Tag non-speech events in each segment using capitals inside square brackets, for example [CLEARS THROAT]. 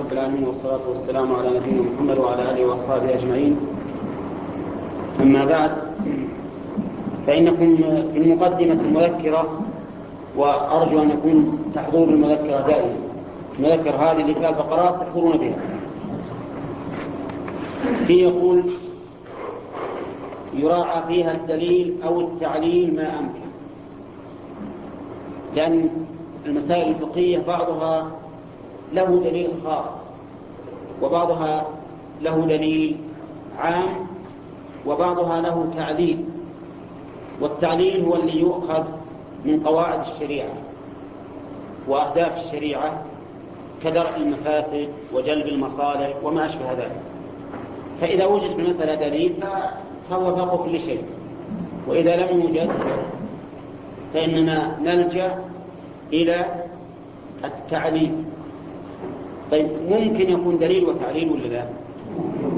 رب العالمين والصلاة والسلام على نبينا محمد وعلى آله وأصحابه أجمعين. أما بعد فإنكم في المقدمة المذكرة وأرجو أن يكون تحضور المذكرة دائما. المذكرة هذه اللي فيها فقرات تحضرون بها. في يقول يراعى فيها الدليل أو التعليل ما أمكن. لأن المسائل الفقهية بعضها له دليل خاص وبعضها له دليل عام وبعضها له تعليل والتعليل هو اللي يؤخذ من قواعد الشريعة وأهداف الشريعة كدرء المفاسد وجلب المصالح وما أشبه ذلك. فإذا وجد في المسألة دليل فهو فوق كل شيء. وإذا لم يوجد فإننا نلجأ إلى التعليل طيب ممكن يكون دليل وتعليل ولا لا؟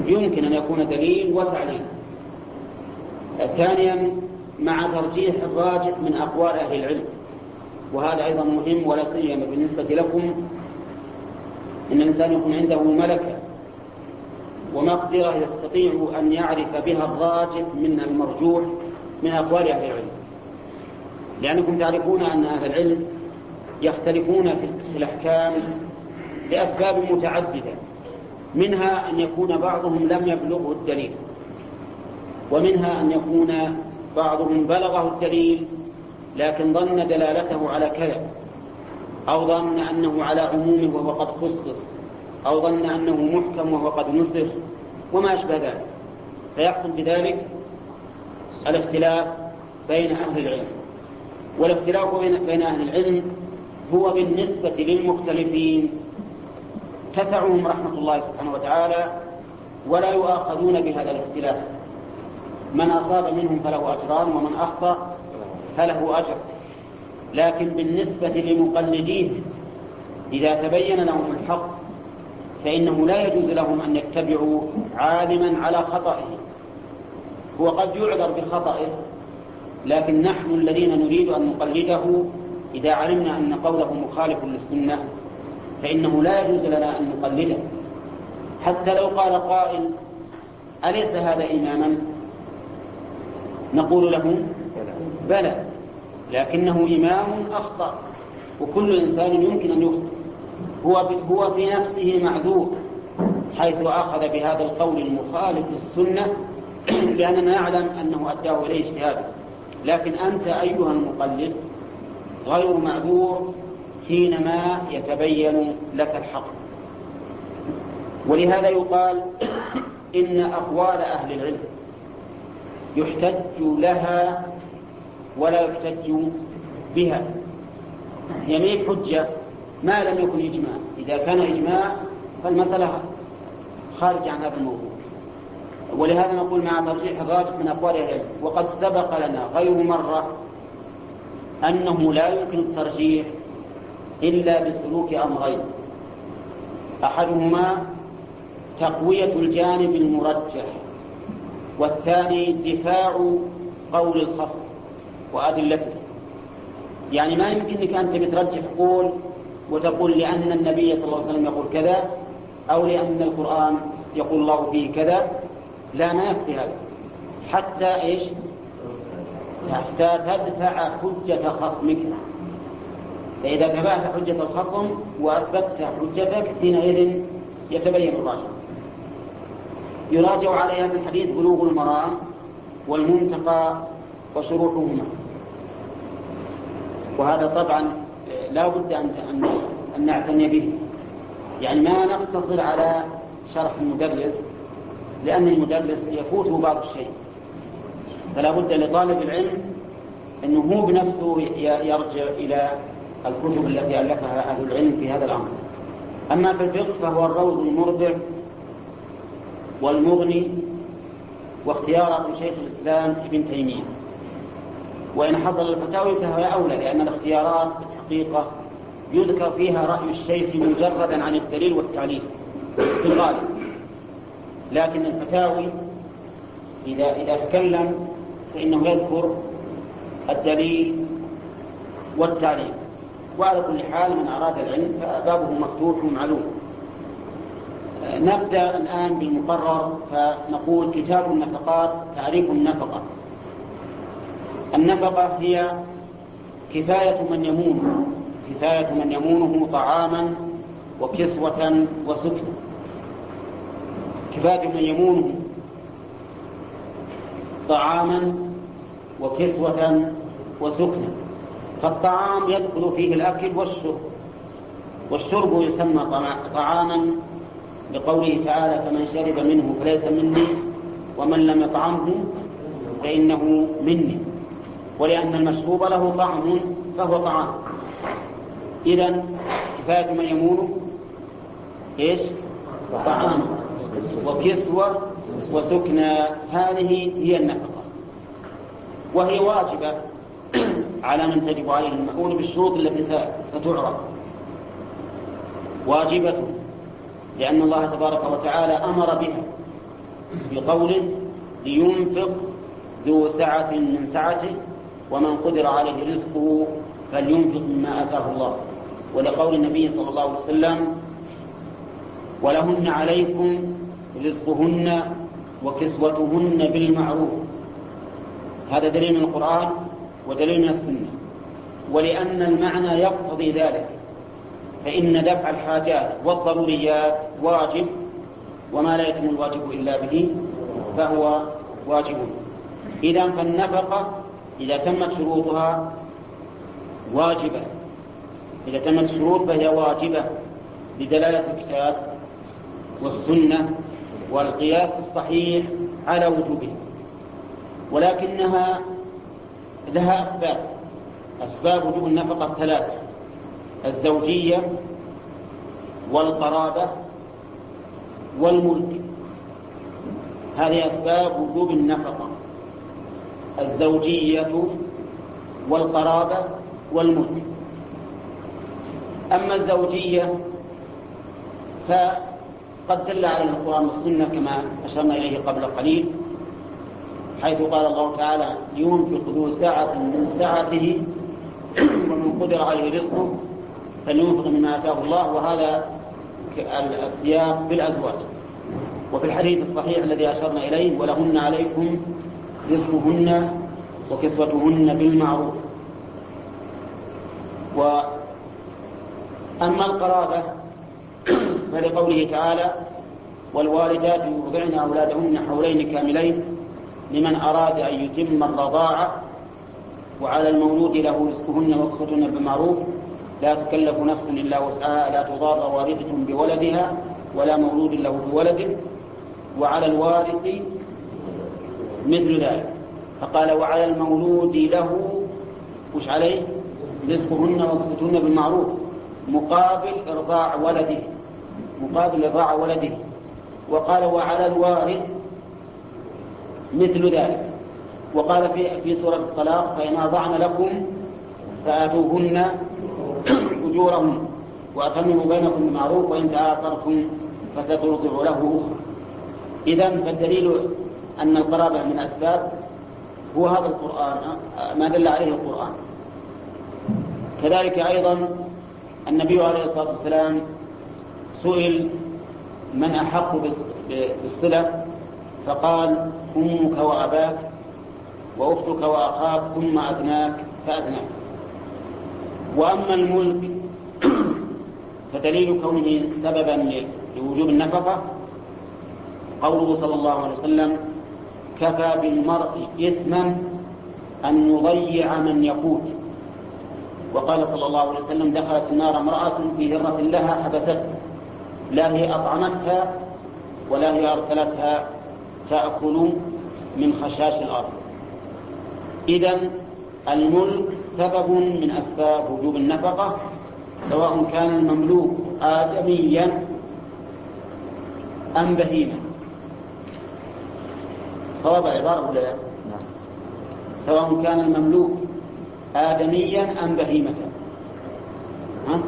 يمكن أن يكون دليل وتعليل. ثانيا مع ترجيح الراجح من أقوال أهل العلم. وهذا أيضا مهم ولا سيما بالنسبة لكم. إن الإنسان يكون عنده ملكة ومقدرة يستطيع أن يعرف بها الراجح من المرجوح من أقوال أهل العلم. لأنكم تعرفون أن أهل العلم يختلفون في الأحكام لأسباب متعددة. منها أن يكون بعضهم لم يبلغه الدليل. ومنها أن يكون بعضهم بلغه الدليل لكن ظن دلالته على كذا. أو ظن أنه على عمومه وهو قد خصص. أو ظن أنه محكم وهو قد نسخ وما أشبه ذلك. فيحصل بذلك الاختلاف بين أهل العلم. والاختلاف بين أهل العلم هو بالنسبة للمختلفين. تسعهم رحمة الله سبحانه وتعالى ولا يؤاخذون بهذا الاختلاف. من أصاب منهم فله أجران ومن أخطأ فله أجر. لكن بالنسبة لمقلديه إذا تبين لهم الحق فإنه لا يجوز لهم أن يتبعوا عالما على خطئه هو قد يعذر بخطئه لكن نحن الذين نريد أن نقلده إذا علمنا أن قوله مخالف للسنة فإنه لا يجوز لنا أن نقلده. حتى لو قال قائل أليس هذا إماما؟ نقول له بلى لكنه إمام أخطأ وكل إنسان يمكن أن يخطئ. هو هو في نفسه معذور حيث أخذ بهذا القول المخالف للسنة [CLEARS THROAT] لأننا نعلم أنه أداه إليه اجتهادا لكن أنت أيها المقلد غير معذور حينما يتبين لك الحق. ولهذا يقال إن أقوال أهل العلم يحتج لها ولا يحتج بها. يمين حجة ما لم يكن إجماع. إذا كان إجماع فالمسألة خارج عن هذا الموضوع. ولهذا نقول مع ترجيح الراجح من أقوال أهل العلم وقد سبق لنا غير مرة أنه لا يمكن الترجيح إلا بسلوك أمرين. أحدهما تقوية الجانب المرجح والثاني دفاع قول الخصم وأدلته. يعني ما يمكنك أنت بترجح قول وتقول لأن النبي صلى الله عليه وسلم يقول كذا أو لأن القرآن يقول الله فيه كذا. لا ما يكفي هذا. حتى إيش؟ حتى تدفع حجة خصمك. فإذا تبعت حجة الخصم وأثبتت حجتك حينئذ يتبين الراجع. يراجع عليها من حديث بلوغ المرام والمنتقى وشروطهما وهذا طبعا لا بد أن أن نعتني به. يعني ما نقتصر على شرح المدرس لأن المدرس يفوته بعض الشيء. فلا بد لطالب العلم أنه هو بنفسه يرجع إلى الكتب التي ألفها أهل العلم في هذا الأمر. أما في الفقه فهو الروض المربع والمغني واختيارات شيخ الإسلام ابن تيمية. وإن حصل الفتاوي فهي أولى لأن الاختيارات الحقيقة يذكر فيها رأي الشيخ مجردا عن الدليل والتعليل في الغالب. لكن الفتاوي إذا إذا تكلم فإنه يذكر الدليل والتعليل. وعلى كل حال من أراد العلم فبابه مفتوح معلوم نبدأ الآن بالمقرر فنقول كتاب النفقات تعريف النفقة. النفقة هي كفاية من يمون كفاية من يمونه طعاما وكسوة وسكنة كفاية من يمونه طعاما وكسوة وسكنة فالطعام يدخل فيه الأكل والشرب والشرب يسمى طعاما بقوله تعالى فمن شرب منه فليس مني ومن لم يطعمه فإنه مني. ولأن المشروب له طعم فهو طعام. إذا كفاية من يمونه إيش؟ طعام. وكسوة وسكنى. هذه هي النفقة. وهي واجبة. على من تجب عليه المؤون بالشروط التي ستعرف. واجبة لأن الله تبارك وتعالى أمر بها بقوله لينفق ذو سعة من سعته ومن قدر عليه رزقه فلينفق مما آتاه الله. ولقول النبي صلى الله عليه وسلم ولهن عليكم رزقهن وكسوتهن بالمعروف. هذا دليل من القرآن ودليل من السنة. ولأن المعنى يقتضي ذلك. فإن دفع الحاجات والضروريات واجب وما لا يتم الواجب إلا به فهو واجب. إذا فالنفقة إذا تمت شروطها واجبة. إذا تمت الشروط فهي واجبة لدلالة الكتاب والسنة والقياس الصحيح على وجوبها. ولكنها لها أسباب. أسباب وجوب النفقة ثلاثة الزوجية والقرابة والملك. هذه أسباب وجوب النفقة الزوجية والقرابة والملك. أما الزوجية فقد دل عليها القرآن والسنة كما أشرنا إليه قبل قليل حيث قال الله تعالى ينفق ذو سعة من سعته [CLEARS THROAT] ومن قدر عليه رزقه فلينفق مما آتاه الله وهذا السياق بالأزواج. وفي الحديث الصحيح الذي أشرنا إليه ولهن عليكم رزقهن وكسوتهن بالمعروف. وأما القرابة [CLEARS THROAT] فلقوله تعالى والوالدات يرضعن أولادهن حولين كاملين لمن أراد أن يتم الرضاعة وعلى المولود له رزقهن وكسوتهن بالمعروف لا تكلف نفس إلا وسعها لا تضار والدة بولدها ولا مولود له بولده وعلى الوارث مثل ذلك. فقال وعلى المولود له وش عليه؟ رزقهن وكسوتهن بالمعروف مقابل إرضاع ولده مقابل إرضاع ولده. وقال وعلى الوارث مثل ذلك. وقال في في سورة الطلاق فإن أضعن لكم فآتوهن أجورهم وأتمموا بينكم بمعروف وإن تآثرتم فسترضع له أخرى. إذا فالدليل أن القرابة من أسباب هو هذا القرآن ما دل عليه القرآن. كذلك أيضا النبي عليه الصلاة والسلام سئل من أحق بالصلة فقال أمك وأباك وأختك وأخاك ثم أدناك فأدناك وأما الملك [CLEARS THROAT] فدليل كونه سببا لوجوب النفقة قوله صلى الله عليه وسلم كفى بالمرء إثما أن يضيع من يقوت وقال صلى الله عليه وسلم دخلت النار امرأة في هرة لها حبستها لا هي أطعمتها ولا هي أرسلتها تأكل من خشاش الأرض إذا الملك سبب من أسباب وجوب النفقة سواء كان المملوك آدميا أم بهيما صواب العبارة ولا لا؟ سواء كان المملوك آدميا أم بهيمة ها؟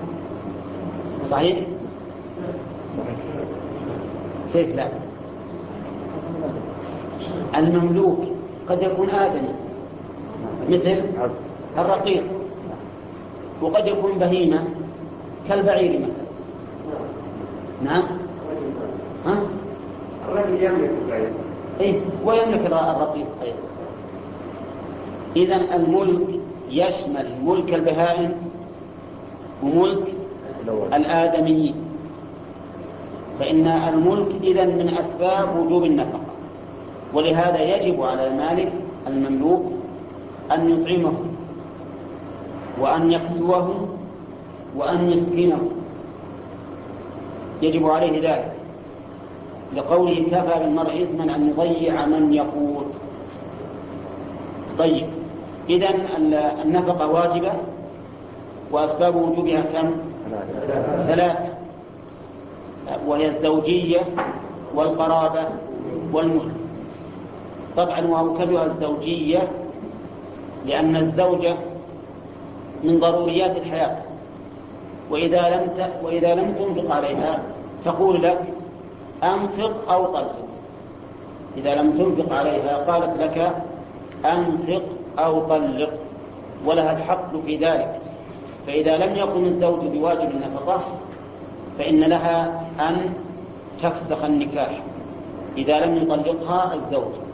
صحيح؟ سيف لا المملوك قد يكون آدمي. مثل الرقيق. وقد يكون بهيمة كالبعير مثلا. نعم. ها؟ الرجل يملك البعير. إيه ويملك الرقيق أيضا. إذا الملك يشمل ملك البهائم وملك الآدميين. فإن الملك إذا من أسباب وجوب النفقة. ولهذا يجب على المالك المملوك أن يطعمه وأن يكسوه وأن يسكنه يجب عليه ذلك. لقوله كفى بالمرء إثما أن يضيع من يقوت. طيب إذا النفقة واجبة وأسباب وجوبها كم؟ ثلاثة. وهي الزوجية والقرابة والملك. طبعا وأوكدها الزوجية لأن الزوجة من ضروريات الحياة. وإذا لم وإذا لم تنفق عليها تقول لك أنفق أو طلق. إذا لم تنفق عليها قالت لك أنفق أو طلق ولها الحق في ذلك. فإذا لم يقم الزوج بواجب النفقة فإن لها أن تفسخ النكاح. إذا لم يطلقها الزوج.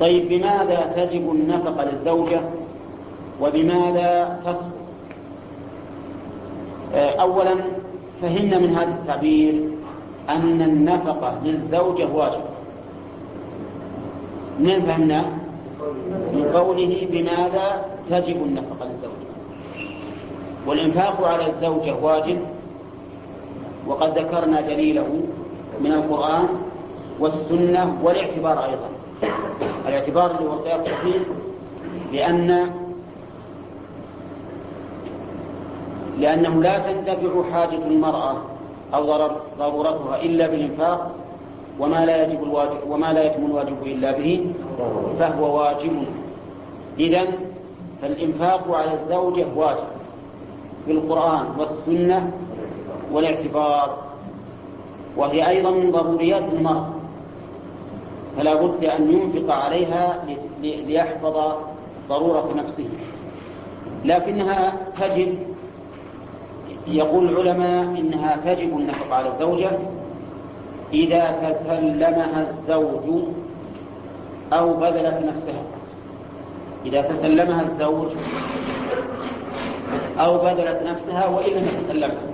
طيب بماذا تجب النفقة للزوجة؟ وبماذا تسقط آه، أولا فهمنا من هذا التعبير أن النفقة للزوجة واجبة منين فهمنا؟ من قوله بماذا تجب النفقة للزوجة؟ والإنفاق على الزوجة واجب وقد ذكرنا دليله من القرآن والسنة والاعتبار أيضا. الاعتبار اللي هو القياس الصحيح لأن لأنه لا تندفع حاجة المرأة أو ضرورتها إلا بالإنفاق وما لا يجب الواجب وما لا يتم الواجب إلا به فهو واجب. إذا فالإنفاق على الزوجة واجب بالقرآن والسنة والاعتبار وهي أيضا من ضروريات المرأة. فلا بد أن ينفق عليها ليحفظ ضرورة نفسه. لكنها تجب. يقول العلماء إنها تجب النفقة على الزوجة. إذا تسلمها الزوج أو بذلت نفسها. إذا تسلمها الزوج أو بذلت نفسها وإن لم يتسلمها.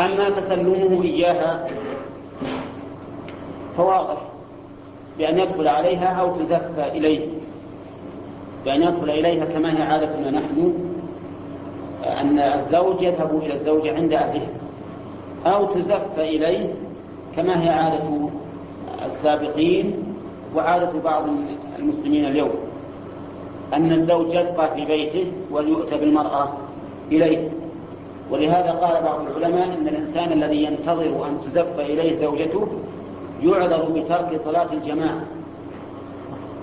أما تسلمه إياها فواضح بأن يدخل عليها أو تزفى إليه. بأن يدخل إليها كما هي عادتنا نحن أن الزوج يذهب إلى الزوجة عند أهلها أو تزف إليه كما هي عادة السابقين وعادة بعض المسلمين اليوم. أن الزوج يبقى في بيته وليؤتى بالمرأة إليه. ولهذا قال بعض العلماء أن الإنسان الذي ينتظر أن تزف إليه زوجته يعذر بترك صلاة الجماعة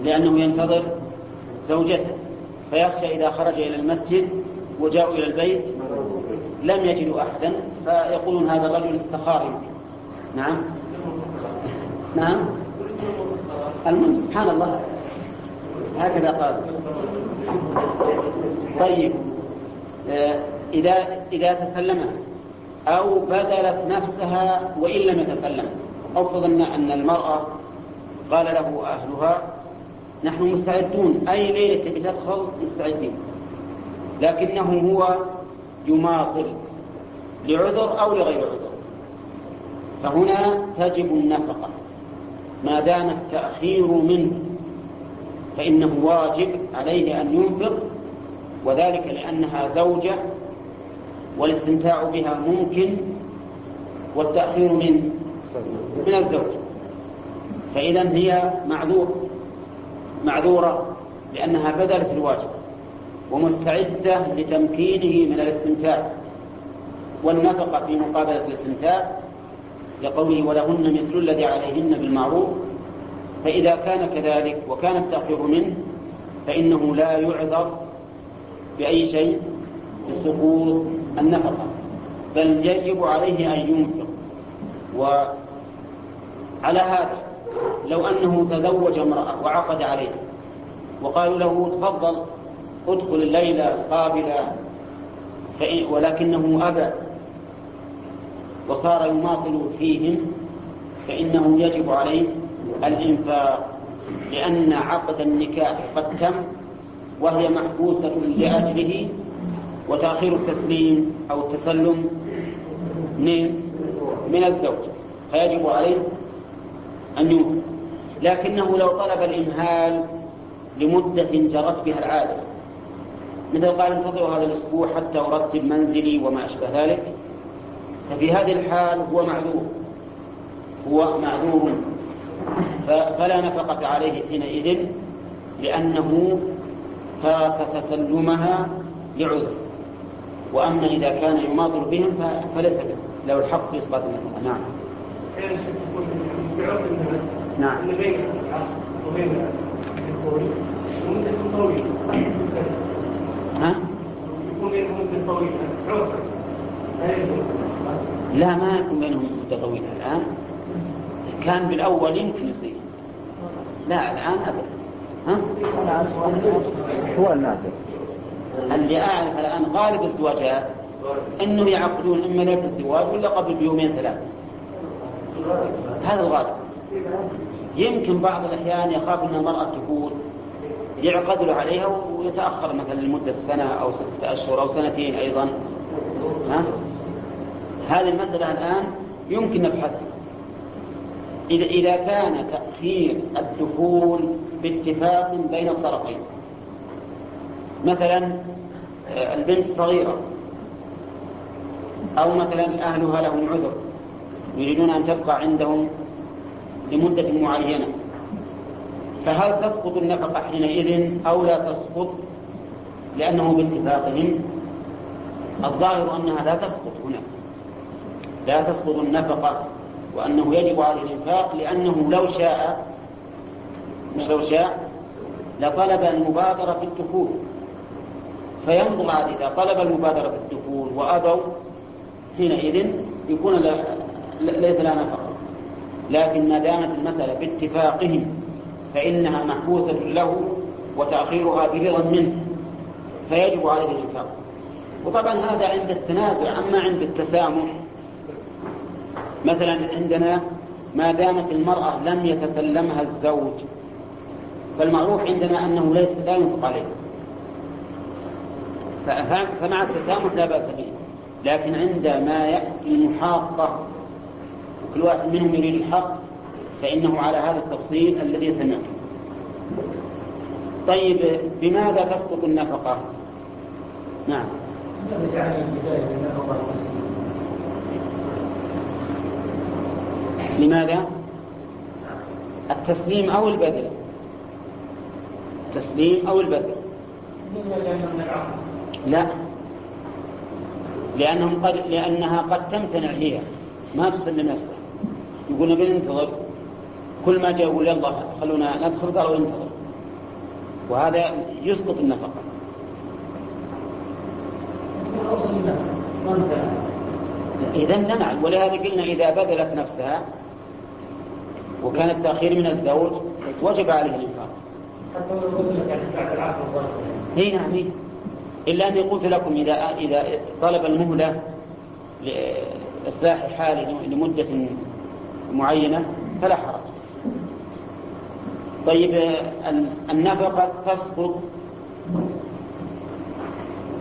لأنه ينتظر زوجته فيخشى إذا خرج إلى المسجد وجاءوا إلى البيت لم يجدوا أحدا فيقولون هذا الرجل استخار. نعم. نعم. المهم سبحان الله. هكذا قال. طيب. آه، إذا إذا تسلمها أو بذلت نفسها وإن لم يتسلم. أو فرضنا أن المرأة قال له أهلها نحن مستعدون. أي ليلة تدخل مستعدين. لكنه هو يماطل لعذر أو لغير عذر. فهنا تجب النفقة. ما دام التأخير منه فإنه واجب عليه أن ينفق وذلك لأنها زوجة والاستمتاع بها ممكن والتأخير من من الزوج. فإذا هي معذور معذورة لأنها بذلت الواجب ومستعدة لتمكينه من الاستمتاع. والنفقة في مقابلة الاستمتاع لقوله ولهن مثل الذي عليهن بالمعروف. فإذا كان كذلك وكان التأخير منه فإنه لا يعذر بأي شيء بسقوط النفقة بل يجب عليه أن ينفق. وعلى هذا لو أنه تزوج امرأة وعقد عليها وقالوا له تفضل ادخل الليلة قابلة ولكنه أبى وصار يماطل فيهم فإنه يجب عليه الإنفاق لأن عقد النكاح قد تم وهي محبوسة لأجله وتأخير التسليم أو التسلم من من الزوج فيجب عليه أن ينفق لكنه لو طلب الإمهال لمدة جرت بها العادة. مثل قال انتظروا هذا الأسبوع حتى أرتب منزلي وما أشبه ذلك. ففي هذه الحال هو معذور. هو معذور. فلا نفقة عليه حينئذ لأنه ترك تسلمها لعذر. وأما إذا كان يماطل بهم فليس له الحق في إسقاط النفقة نعم. نعم. بين وبين مدة طويلة ها؟ يكون بينهم مدة طويلة لا ما يكون بينهم مدة طويلة. الآن كان بالأول يمكن يصير لا الآن أبدا. ها؟ هو النادر اللي أعرف الآن غالب الزواجات أنهم يعقدون إما ليلة الزواج ولا قبل بيومين ثلاثة هذا الغالب. يمكن بعض الأحيان يخاف أن المرأة تفوت يعقد له عليها ويتأخر مثلا لمدة سنة أو ستة أشهر أو سنتين أيضا. ها؟ هذه المسألة الآن يمكن نبحثها. إذا إذا كان تأخير الدخول باتفاق بين الطرفين. مثلا آه، البنت صغيرة. أو مثلا أهلها لهم عذر يريدون أن تبقى عندهم لمدة معينة. فهل تسقط النفقة حينئذ أو لا تسقط؟ لأنه باتفاقهم. الظاهر أنها لا تسقط هنا. لا تسقط النفقة وأنه يجب عليه الإنفاق لأنه لو شاء مش لو شاء لطلب المبادرة في الدخول. فينظر إذا طلب المبادرة في الدخول وأبوا حينئذ يكون ليس لها نفقة. لكن ما دامت المسألة باتفاقهم فإنها محبوسة له وتأخيرها برضا منه فيجب عليه الإنفاق. وطبعا هذا عند التنازع أما عند التسامح مثلا عندنا ما دامت المرأة لم يتسلمها الزوج فالمعروف عندنا أنه ليس لا ينفق عليه. فمع التسامح لا بأس به. لكن عندما يأتي المحاقة وكل واحد منهم يريد الحق فإنه على هذا التفصيل الذي سمعته. طيب بماذا تسقط النفقة؟ نعم. لماذا؟ التسليم أو البذل؟ التسليم أو البذل؟ لا. لأنهم قد لأنها قد تمتنع هي. ما تسلم نفسها. يقول نبي ننتظر كل ما جاء يقول يلا خلونا ندخل قالوا انتظر. وهذا يسقط النفقة. إذا امتنع. ولهذا قلنا إذا بذلت نفسها وكان التأخير من الزوج وجب عليه الإنفاق. حتى لو يعني بعد العقد إي نعم إلا أني قلت لكم إذا إذا طلب المهلة لإصلاح حاله لمدة معينة فلا حرج. طيب النفقة تسقط.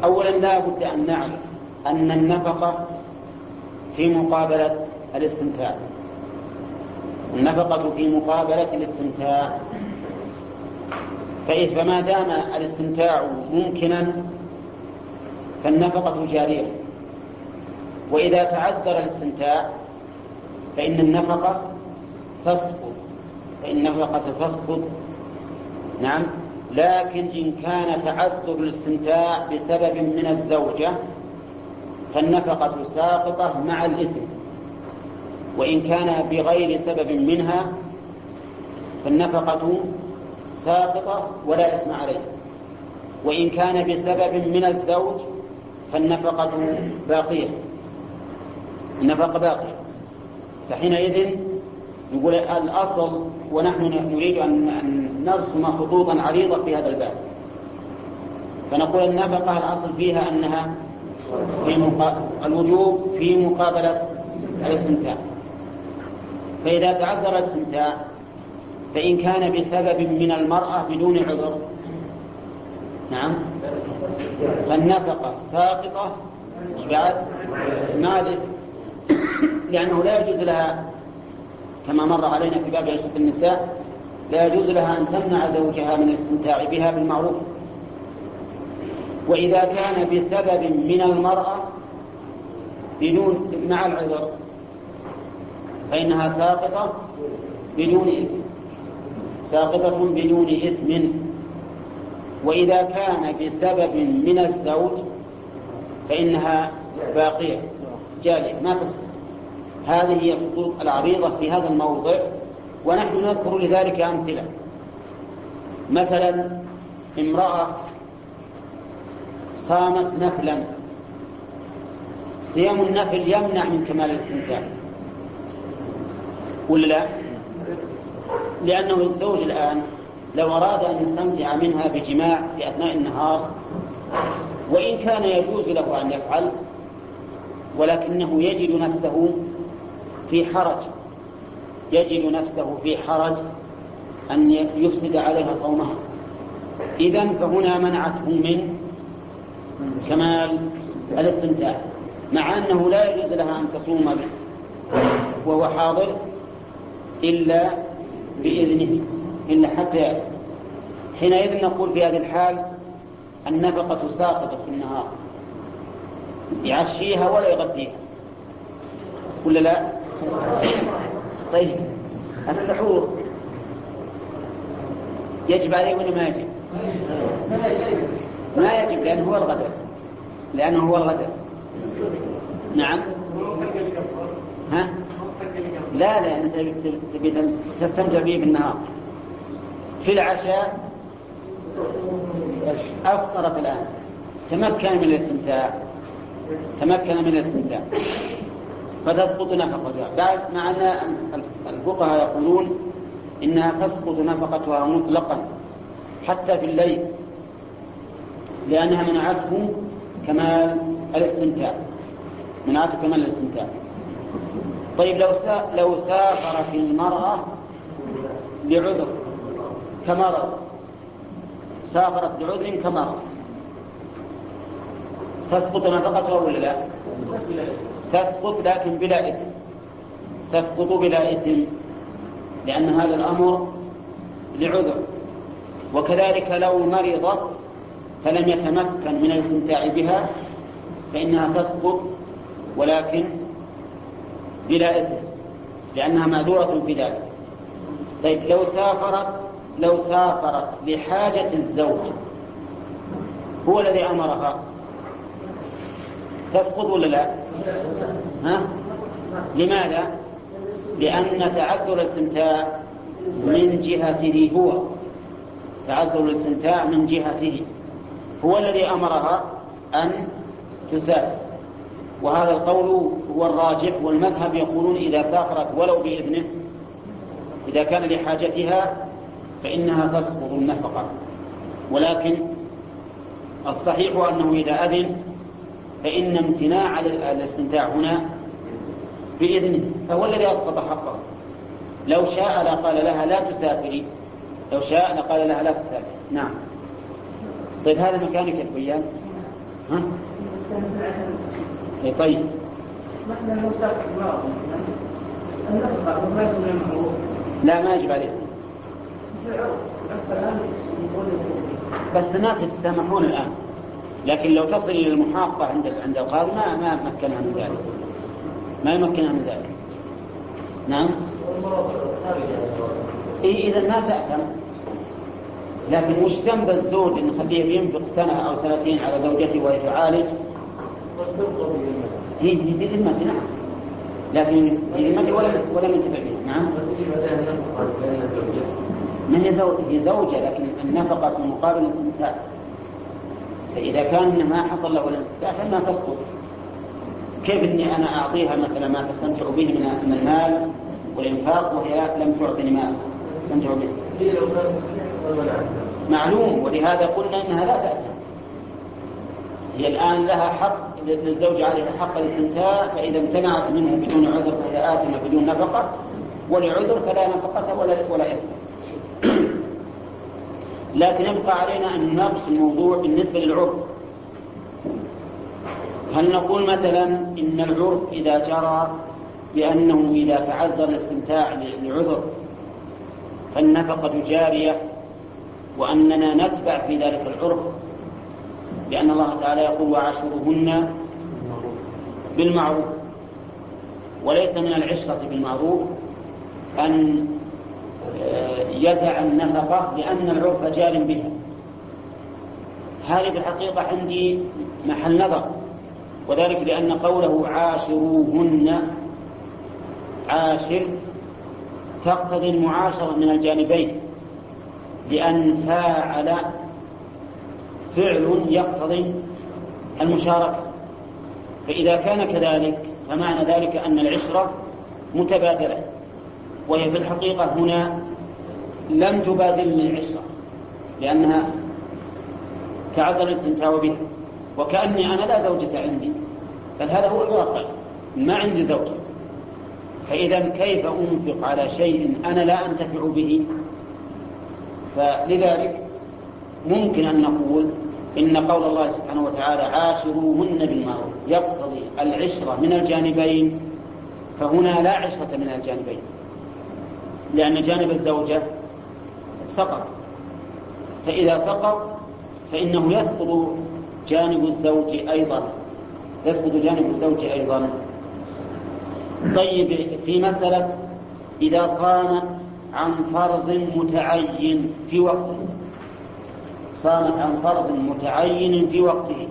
أولا لا بد أن نعلم أن النفقة في مقابلة الاستمتاع. النفقة في مقابلة الاستمتاع. فما دام الاستمتاع ممكنا فالنفقة جارية. وإذا تعذر الاستمتاع فإن النفقة تسقط. فإن النفقة تسقط. نعم. لكن إن كان تعذر الاستمتاع بسبب من الزوجة فالنفقة ساقطة مع الإثم. وإن كان بغير سبب منها فالنفقة ساقطة ولا إثم عليه. وإن كان بسبب من الزوج فالنفقة باقية. النفقة باقية. فحينئذ يقول الأصل ونحن نريد أن نرسم خطوطا عريضة في هذا الباب. فنقول النفقة الأصل فيها أنها في الوجوب في مقابلة الاستمتاع. فإذا تعذر الاستمتاع فإن كان بسبب من المرأة بدون عذر نعم. فالنفقة ساقطة بعد؟ ما لأنه لا يجوز لها كما مر علينا في باب عشرة النساء لا يجوز لها أن تمنع زوجها من الاستمتاع بها بالمعروف. وإذا كان بسبب من المرأة بدون مع العذر فإنها ساقطة بدون إثم ساقطة بدون إثم وإذا كان بسبب من الزوج فإنها باقية. جارية ما تسقط هذه هي الخطوط العريضة في هذا الموضع ونحن نذكر لذلك أمثلة. مثلا امرأة صامت نفلا صيام النفل يمنع من كمال الاستمتاع. ولا لا؟ لأنه الزوج الآن لو أراد أن يستمتع منها بجماع في أثناء النهار وإن كان يجوز له أن يفعل ولكنه يجد نفسه في حرج يجد نفسه في حرج أن يفسد عليها صومها. إذا فهنا منعته من كمال الاستمتاع مع أنه لا يجوز لها أن تصوم به وهو حاضر إلا بإذنه. إلا حتى حينئذ نقول في هذه الحال النفقة ساقطة في النهار يعشيها ولا يغطيها ولا لا؟ [COUGHS] طيب السحور يجب عليه ولا ما يجب؟ ما يجب لأنه هو الغداء لأنه هو الغداء نعم ها؟ لا لا أنت تستمتع به بالنهار في العشاء أفطرت الآن. تمكن من الاستمتاع. تمكن من الاستمتاع. فتسقط نفقتها بعد مع أن الفقهاء يقولون إنها تسقط نفقتها مطلقا حتى في الليل لأنها منعته كمال الاستمتاع. منعته كمال الاستمتاع. طيب لو لو سافرت المرأة لعذر. كمرض سافرت بعذر كمرض تسقط نفقتها ولا لا؟ تسقط لكن بلا إثم. تسقط بلا إثم. لأن هذا الأمر لعذر. وكذلك لو مرضت فلم يتمكن من الاستمتاع بها فإنها تسقط ولكن بلا إثم. لأنها معذورة ذلك. طيب لو سافرت لو سافرت لحاجة الزوج هو الذي أمرها تسقط ولا لا؟ ها؟ لماذا؟ لأن تعذر الاستمتاع من جهته هو تعذر الاستمتاع من جهته هو الذي أمرها أن تسافر وهذا القول هو الراجح والمذهب يقولون إذا سافرت ولو بإذنه إذا كان لحاجتها فإنها تسقط النفقة. ولكن الصحيح أنه إذا أذن فإن امتناع الاستمتاع هنا بإذنه. فهو الذي أسقط حقه. لو شاء لقال لها لا تسافري. لو شاء لقال لها لا تسافري. نعم. طيب هذا مكانك يا بيان ها؟ اي طيب. لا ما يجب عليه بس الناس يتسامحون الآن. لكن لو تصل إلى المحافظة عند عند القاضي ما ما مكنها من ذلك. ما يمكنها من ذلك. نعم؟ إيه إذا ما تأثم. لكن وش ذنب الزوج إن خليه ينفق سنة أو سنتين على زوجته وهي تعالج؟ هي بذمته نعم. لكن بذمته ولم ولم ينتفع بها نعم؟ ما هي زوجة زوجة لكن النفقة مقابل الاستمتاع فإذا كان ما حصل له الاستمتاع فإنها تسقط. كيف إني أنا أعطيها مثلا ما تستمتع به من المال والإنفاق وهي لم تعطني ما تستمتع به. معلوم. ولهذا قلنا إنها لا تأتي. هي الآن لها حق للزوج عليها حق الاستمتاع فإذا امتنعت منه بدون عذر فهي آثمة بدون نفقة ولعذر فلا نفقة ولا ولا إثم. لكن يبقى علينا أن نناقش الموضوع بالنسبة للعرف. هل نقول مثلا إن العرف إذا جرى بأنه إذا تعذر الاستمتاع لعذر فالنفقة جارية وأننا نتبع في ذلك العرف؟ لأن الله تعالى يقول وعاشرهن بالمعروف. وليس من العشرة بالمعروف أن يدع النفقة لأن العرف جار بها. هذه في الحقيقة عندي محل نظر وذلك لأن قوله عاشروهن عاشر تقتضي المعاشرة من الجانبين لأن فاعل فعل يقتضي المشاركة. فإذا كان كذلك فمعنى ذلك أن العشرة متبادلة. وهي في الحقيقة هنا لم تبادل من العشرة لأنها تعذر الاستمتاع بها. وكأني أنا لا زوجة عندي بل هذا هو الواقع ما عندي زوجة فإذا كيف أنفق على شيء أنا لا أنتفع به؟ فلذلك ممكن أن نقول إن قول الله سبحانه وتعالى عاشروهن بالمعروف يقتضي العشرة من الجانبين فهنا لا عشرة من الجانبين. لأن جانب الزوجة سقط. فإذا سقط فإنه يسقط جانب الزوج أيضا. يسقط جانب الزوج أيضا. طيب في مسألة إذا صامت عن فرض متعين في وقته. صامت عن فرض متعين في وقته.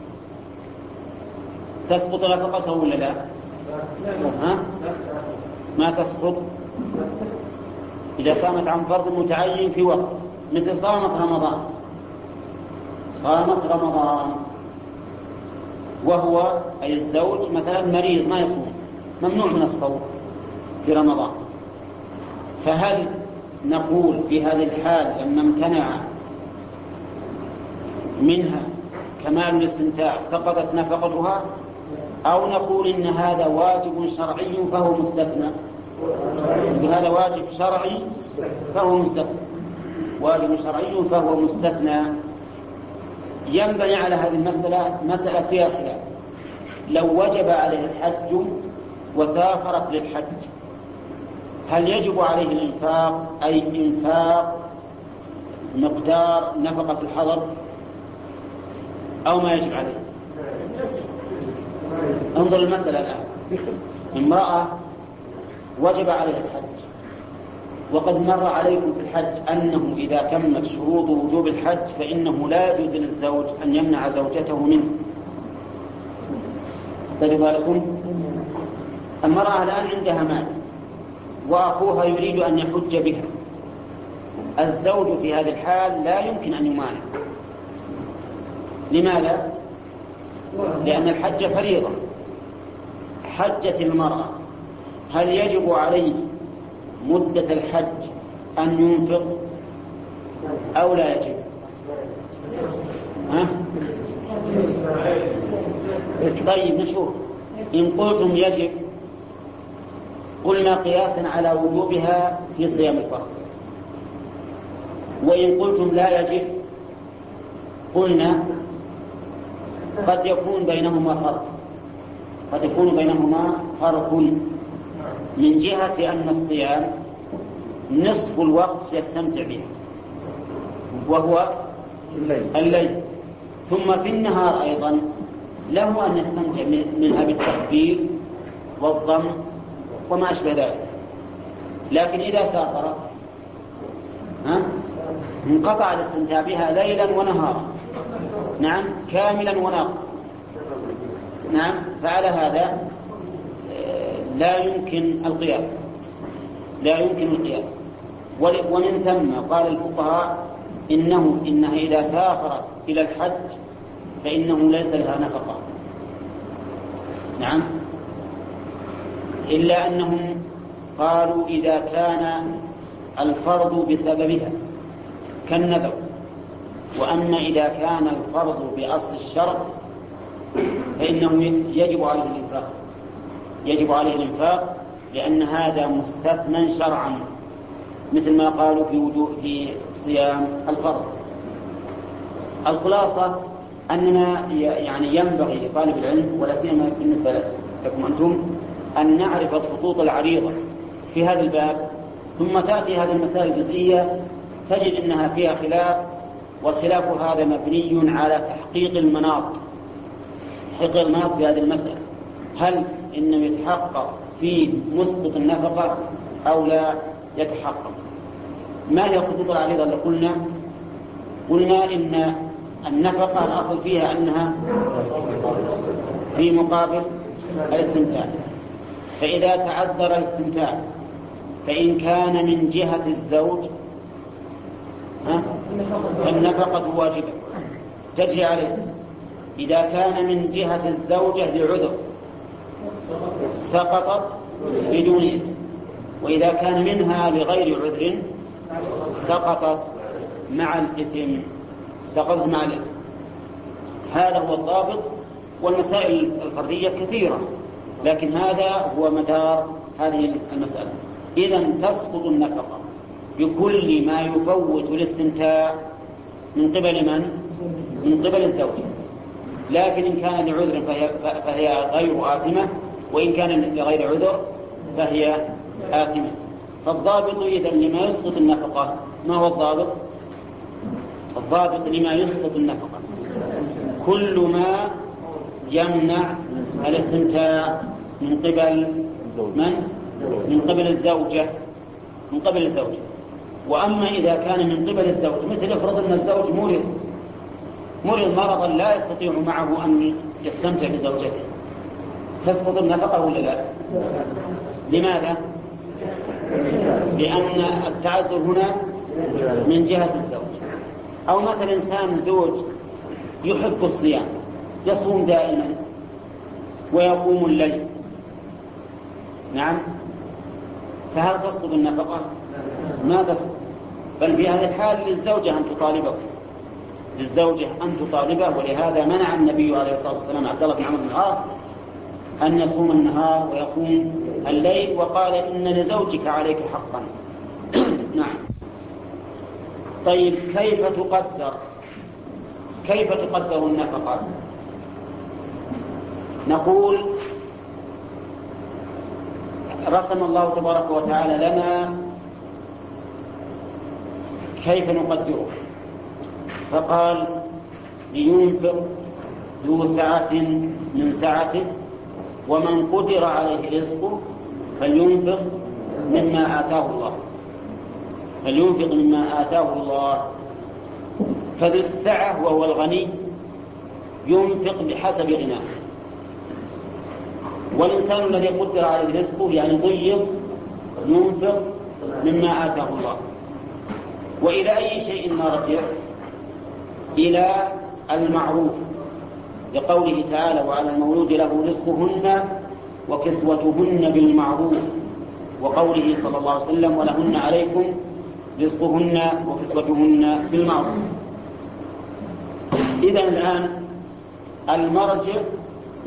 تسقط نفقته ولا لا؟ ها؟ ما تسقط؟ إذا صامت عن فرض متعين في وقت مثل صامت رمضان. صامت رمضان. وهو أي الزوج مثلا مريض ما يصوم ممنوع من الصوم في رمضان. فهل نقول في هذه الحال لما امتنع منها كمال الاستمتاع سقطت نفقتها؟ أو نقول إن هذا واجب شرعي فهو مستثنى؟ هذا واجب شرعي فهو مستثنى. واجب شرعي فهو مستثنى. ينبني على هذه المسألة مسألة فيها خلاف. لو وجب عليه الحج وسافرت للحج هل يجب عليه الإنفاق؟ أي إنفاق مقدار نفقة الحضر أو ما يجب عليه؟ انظر المسألة الآن. امرأة وجب عليها الحج. وقد مر عليكم في الحج أنه إذا تمت شروط وجوب الحج فإنه لا يجوز للزوج أن يمنع زوجته منه. تجد بالكم؟ المرأة الآن عندها مال وأخوها يريد أن يحج بها. الزوج في هذه الحال لا يمكن أن يمانع. لماذا؟ لأن الحج فريضة. حجت المرأة. هل يجب عليه مدة الحج أن ينفق أو لا يجب؟ ها؟ طيب نشوف. إن قلتم يجب قلنا قياسا على وجوبها في صيام الفرض. وإن قلتم لا يجب قلنا قد يكون بينهما فرق. قد يكون بينهما فرق. من جهة أن الصيام نصف الوقت يستمتع به وهو الليل, الليل. ثم في النهار أيضا له أن يستمتع منها بالتكبير والضم وما أشبه ذلك. لكن إذا سافر ها انقطع الاستمتاع بها ليلا ونهارا. نعم كاملا وناقصا. نعم فعلى هذا لا يمكن القياس. لا يمكن القياس. ومن ثم قال الفقهاء إنه إنها إذا سافرت إلى الحج فإنه ليس لها نفقة. نعم. إلا أنهم قالوا إذا كان الفرض بسببها كالنذر وأما إذا كان الفرض بأصل الشرط فإنه يجب عليه الإنفاق. يجب عليه الإنفاق لأن هذا مستثنى شرعا مثل ما قالوا في وجوه في صيام الفرض. الخلاصة أننا يعني ينبغي لطالب العلم ولا سيما بالنسبة لكم أنتم أن نعرف الخطوط العريضة في هذا الباب. ثم تأتي هذه المسائل الجزئية تجد أنها فيها خلاف والخلاف هذا مبني على تحقيق المناط. تحقيق المناط في هذه المسألة. هل إنه يتحقق في مسقط النفقة أو لا يتحقق. ما هي الخطوط العريضة اللي قلنا؟ قلنا إن النفقة الأصل فيها أنها في مقابل الاستمتاع. فإذا تعذر الاستمتاع فإن كان من جهة الزوج فالنفقة واجبة. تجري عليه. إذا كان من جهة الزوجة لعذر سقطت بدون إذن وإذا كان منها لغير عذر سقطت مع الإثم. سقطت مع الإثم. هذا هو الضابط والمسائل الفردية كثيرة لكن هذا هو مدار هذه المسألة. إذا تسقط النفقة بكل ما يفوت الاستمتاع من قبل من؟ من قبل الزوج. لكن إن كان لعذر فهي, فهي غير آثمة وإن كان لغير عذر فهي آثمة. فالضابط إذا لما يسقط النفقة ما هو الضابط؟ الضابط لما يسقط النفقة. كل ما يمنع الاستمتاع من قبل من؟ من قبل الزوجة. من قبل الزوجة. وأما إذا كان من قبل الزوج مثل افرض أن الزوج مرض. مرض مرضا لا يستطيع معه أن يستمتع بزوجته. تسقط النفقة ولا لا؟ لماذا؟ لأن التعذر هنا من جهة الزوج أو مثلا إنسان زوج يحب الصيام يصوم دائما ويقوم الليل نعم فهل تسقط النفقة؟ ما تسقط بل في هذه الحال للزوجة أن تطالبه للزوجة أن تطالبه ولهذا منع النبي عليه الصلاة والسلام عبد الله بن عمرو بن العاص أن يصوم النهار ويقوم الليل وقال إن لزوجك عليك حقا. [CLEARS THROAT] نعم. طيب كيف تقدر؟ كيف تقدر النفقة؟ نقول رسم الله تبارك وتعالى لنا كيف نقدره. فقال لينفق ذو سعة من سعته. ومن قدر عليه رزقه فلينفق مما آتاه الله. فلينفق مما آتاه الله. فذو السعة وهو الغني ينفق بحسب غناه. والإنسان الذي قدر عليه رزقه يعني ضيق ينفق مما آتاه الله. وإلى أي شيء نرجع إلى المعروف. لقوله تعالى وعلى المولود له رزقهن وكسوتهن بالمعروف وقوله صلى الله عليه وسلم ولهن عليكم رزقهن وكسوتهن بالمعروف. إذا الآن المرجع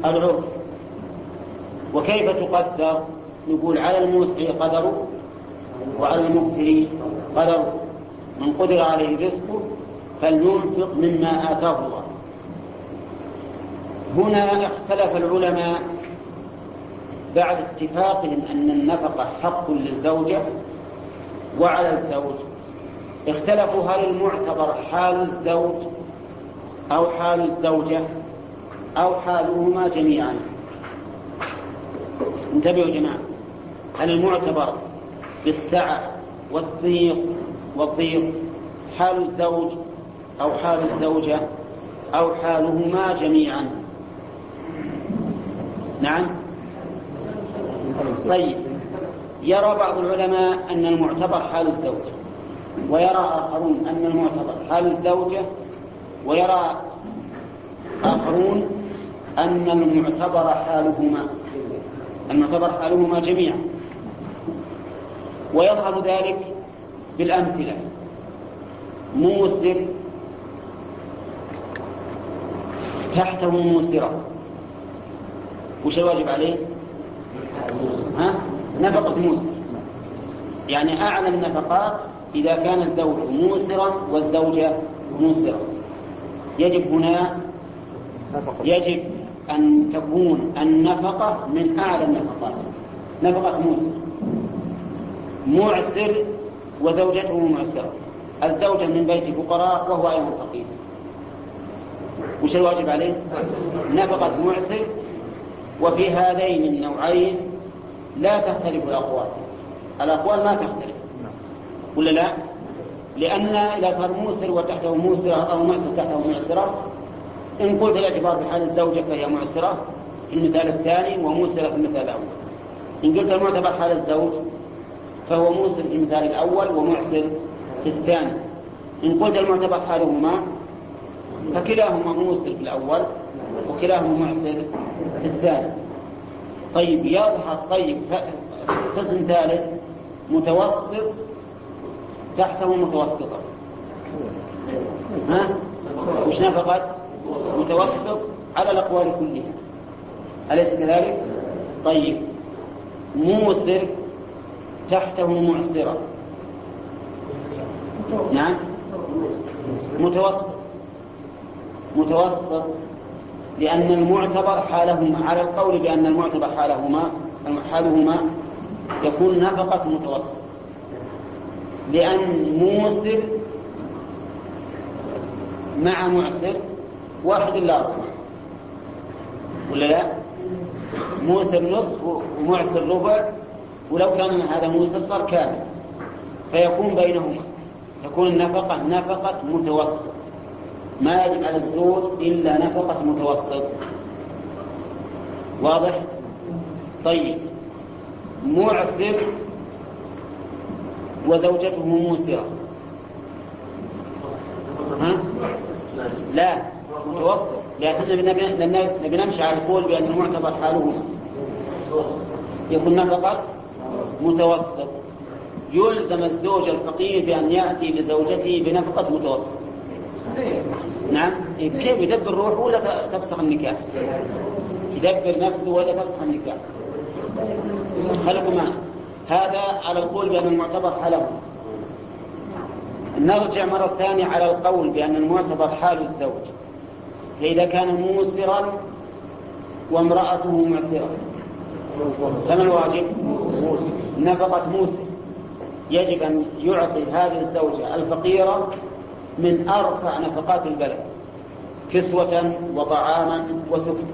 العرف. وكيف تقدر؟ نقول على الموسع قدره وعلى المقتل قدره. من قدر عليه رزقه فلينفق مما آتاه الله. هنا اختلف العلماء بعد اتفاقهم أن النفقة حق للزوجة وعلى الزوج. اختلفوا هل المعتبر حال الزوج أو حال الزوجة أو حالهما جميعا. انتبهوا يا جماعة. هل المعتبر بالسعة والضيق والضيق حال الزوج أو حال الزوجة أو حالهما جميعا؟ نعم. طيب. يرى بعض العلماء أن المعتبر حال الزوج ويرى آخرون أن المعتبر حال الزوجة ويرى آخرون أن المعتبر حالهما المعتبر حالهما جميعا. ويظهر ذلك بالأمثلة. موسر تحته موسرة. وش الواجب عليه؟ ها؟ نفقة موسر. يعني أعلى النفقات إذا كان الزوج موسرا والزوجة موسرة. يجب هنا يجب أن تكون النفقة من أعلى النفقات. نفقة موسر. معسر وزوجته معسرة. الزوجة من بيت فقراء وهو أيضا فقير. وش الواجب عليه؟ نفقة معسر وفي هذين النوعين لا تختلف الأقوال. الأقوال ما تختلف. ولا لا؟ لأن إذا صار موسر وتحته موسرة أو معسر تحته معسرة إن قلت الاعتبار بحال الزوجة فهي معسرة في المثال الثاني وموسرة في المثال الأول. إن قلت المعتبر حال الزوج فهو موسر في المثال الأول ومعسر في الثاني. إن قلت المعتبر حالهما فكلاهما موسر في الأول وكلاهما معسر الثاني طيب يظهر طيب قسم ثالث متوسط تحته متوسطة. ها؟ وش نفقت متوسط على الأقوال كلها. أليس كذلك؟ طيب. موسر تحته معسرة. نعم. متوسط. متوسط. لأن المعتبر حالهما على القول بأن المعتبر حالهما حالهما يكون نفقة متوسط لأن موسر مع معسر واحد إلا أربعة ولا لا؟ موسر نصف ومعسر ربع. ولو كان هذا موسر صار كامل. فيكون بينهما. تكون النفقة نفقة متوسط ما يجب على الزوج إلا نفقة متوسط واضح؟ طيب. معسر وزوجته موسرة. ها؟ لا متوسط. لكننا نبي نمشي على القول بأن المعتبر حالهما. يكون نفقة متوسط يلزم الزوج الفقير بأن يأتي لزوجته بنفقة متوسط نعم. كيف يدبر روحه ولا تفسخ النكاح؟ يدبر نفسه ولا تفسخ النكاح؟ خلقوا هذا على القول بأن المعتبر حاله نرجع مرة ثانية على القول بأن المعتبر حال الزوج. فإذا كان موسرا وامرأته معسرة. فما الواجب؟ نفقة موسر. يجب أن يعطي هذه الزوجة الفقيرة من أرفع نفقات البلد كسوة وطعاما وسكن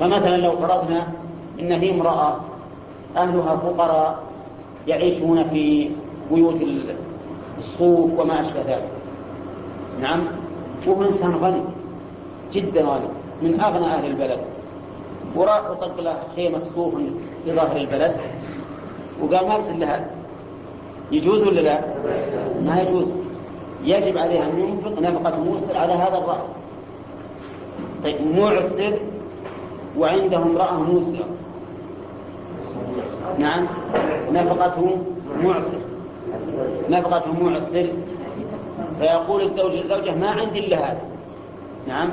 فمثلا لو فرضنا إن هي امرأة أهلها فقراء يعيشون في بيوت الصوف وما أشبه ذلك. نعم؟ وهو إنسان غني جدا غني من أغنى أهل البلد. وراح وطق له خيمة صوف في ظاهر البلد. وقال ما أرسل لها؟ يجوز ولا لا؟ ما يجوز. يجب عليه أن ينفق نفقة موسر على هذا الرأي. طيب معسر وعنده امرأة موسرة. نعم نفقته معسر. نفقته معسر. فيقول الزوج للزوجة ما عندي إلا هذا. نعم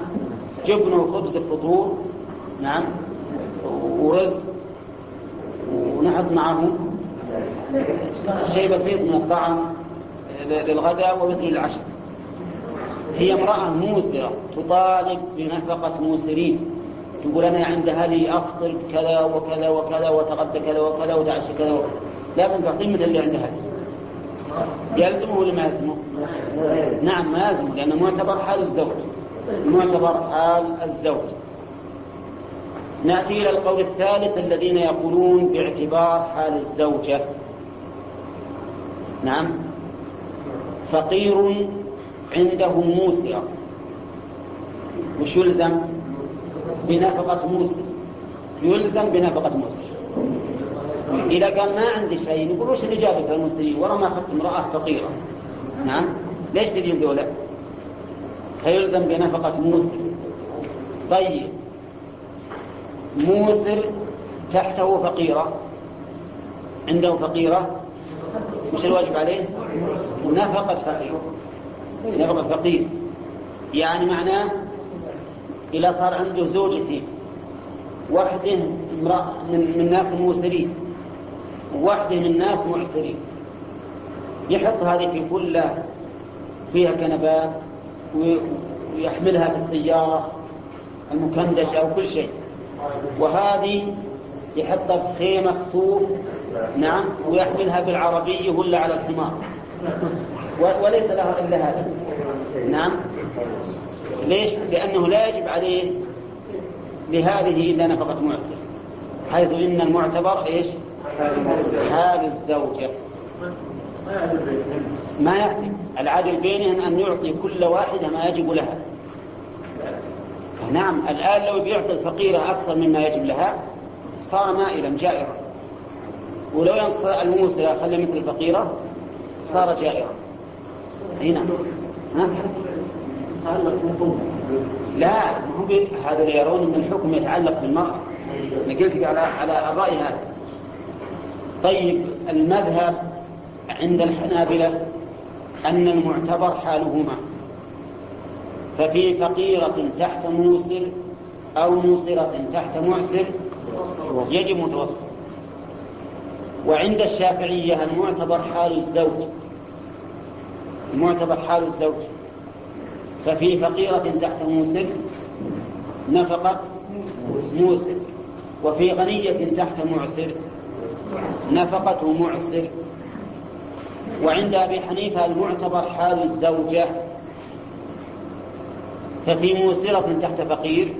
جبن وخبز الفطور. نعم ورز. ونحط معه شيء بسيط من الطعام. للغداء ومثل العشاء. هي امرأة موسرة تطالب بنفقة موسرين. تقول أنا عند هذه أفطر كذا وكذا وكذا وتغدى كذا وكذا وتعشى كذا وكذا. لازم تعطيه مثل اللي عند هذه يلزمه ولا ما يلزمه؟ نعم ما يلزمه لأنه معتبر حال الزوج. معتبر حال الزوج. نأتي إلى القول الثالث الذين يقولون باعتبار حال الزوجة. نعم. فقير عنده موسرة وش يلزم؟ بنفقة موسر يلزم بنفقة موسر إذا قال ما عندي شيء نقول وش اللي جابك؟ المسلمين ورا ما أخذت امرأة فقيرة. نعم؟ ليش تجيب دولة فيلزم بنفقة موسر طيب. موسر تحته فقيرة عنده فقيرة. وش الواجب عليه؟ نفقة فقير. نفقة فقير. يعني معناه إذا صار عنده زوجتين وحده امرأة من, من ناس موسرين ووحده من ناس معسرين يحط هذه في كلة فيها كنبات ويحملها في السيارة المكندشة أو كل شيء. وهذه يحطها في خيمة صوف نعم ويحملها بالعربية ولا على الحمار؟ وليس لها إلا هذا. نعم. ليش؟ لأنه لا يجب عليه لهذه إلا نفقة معسر. حيث إن المعتبر إيش؟ حال الزوجة. ما يعطي العادل بينهم أن يعطي كل واحدة ما يجب لها. نعم الآن لو بيعطي الفقيرة أكثر مما يجب لها صار مائلا جائرا. ولو ينقص الموسى خلى مثل الفقيرة صار جائرا. هنا ها؟ لا هم هذا يرون إن الحكم يتعلق بالمرأة. أنا قلت على على الرأي هذا. طيب المذهب عند الحنابلة أن المعتبر حالهما. ففي فقيرة تحت موسر أو موسرة تحت معسر يجب متوسط. وعند الشافعية المعتبر حال الزوج المعتبر حال الزوج. ففي فقيرة تحت موسر نفقة موسر وفي غنية تحت معسر نفقة معسر. وعند أبي حنيفة المعتبر حال الزوجة ففي موسرة تحت فقير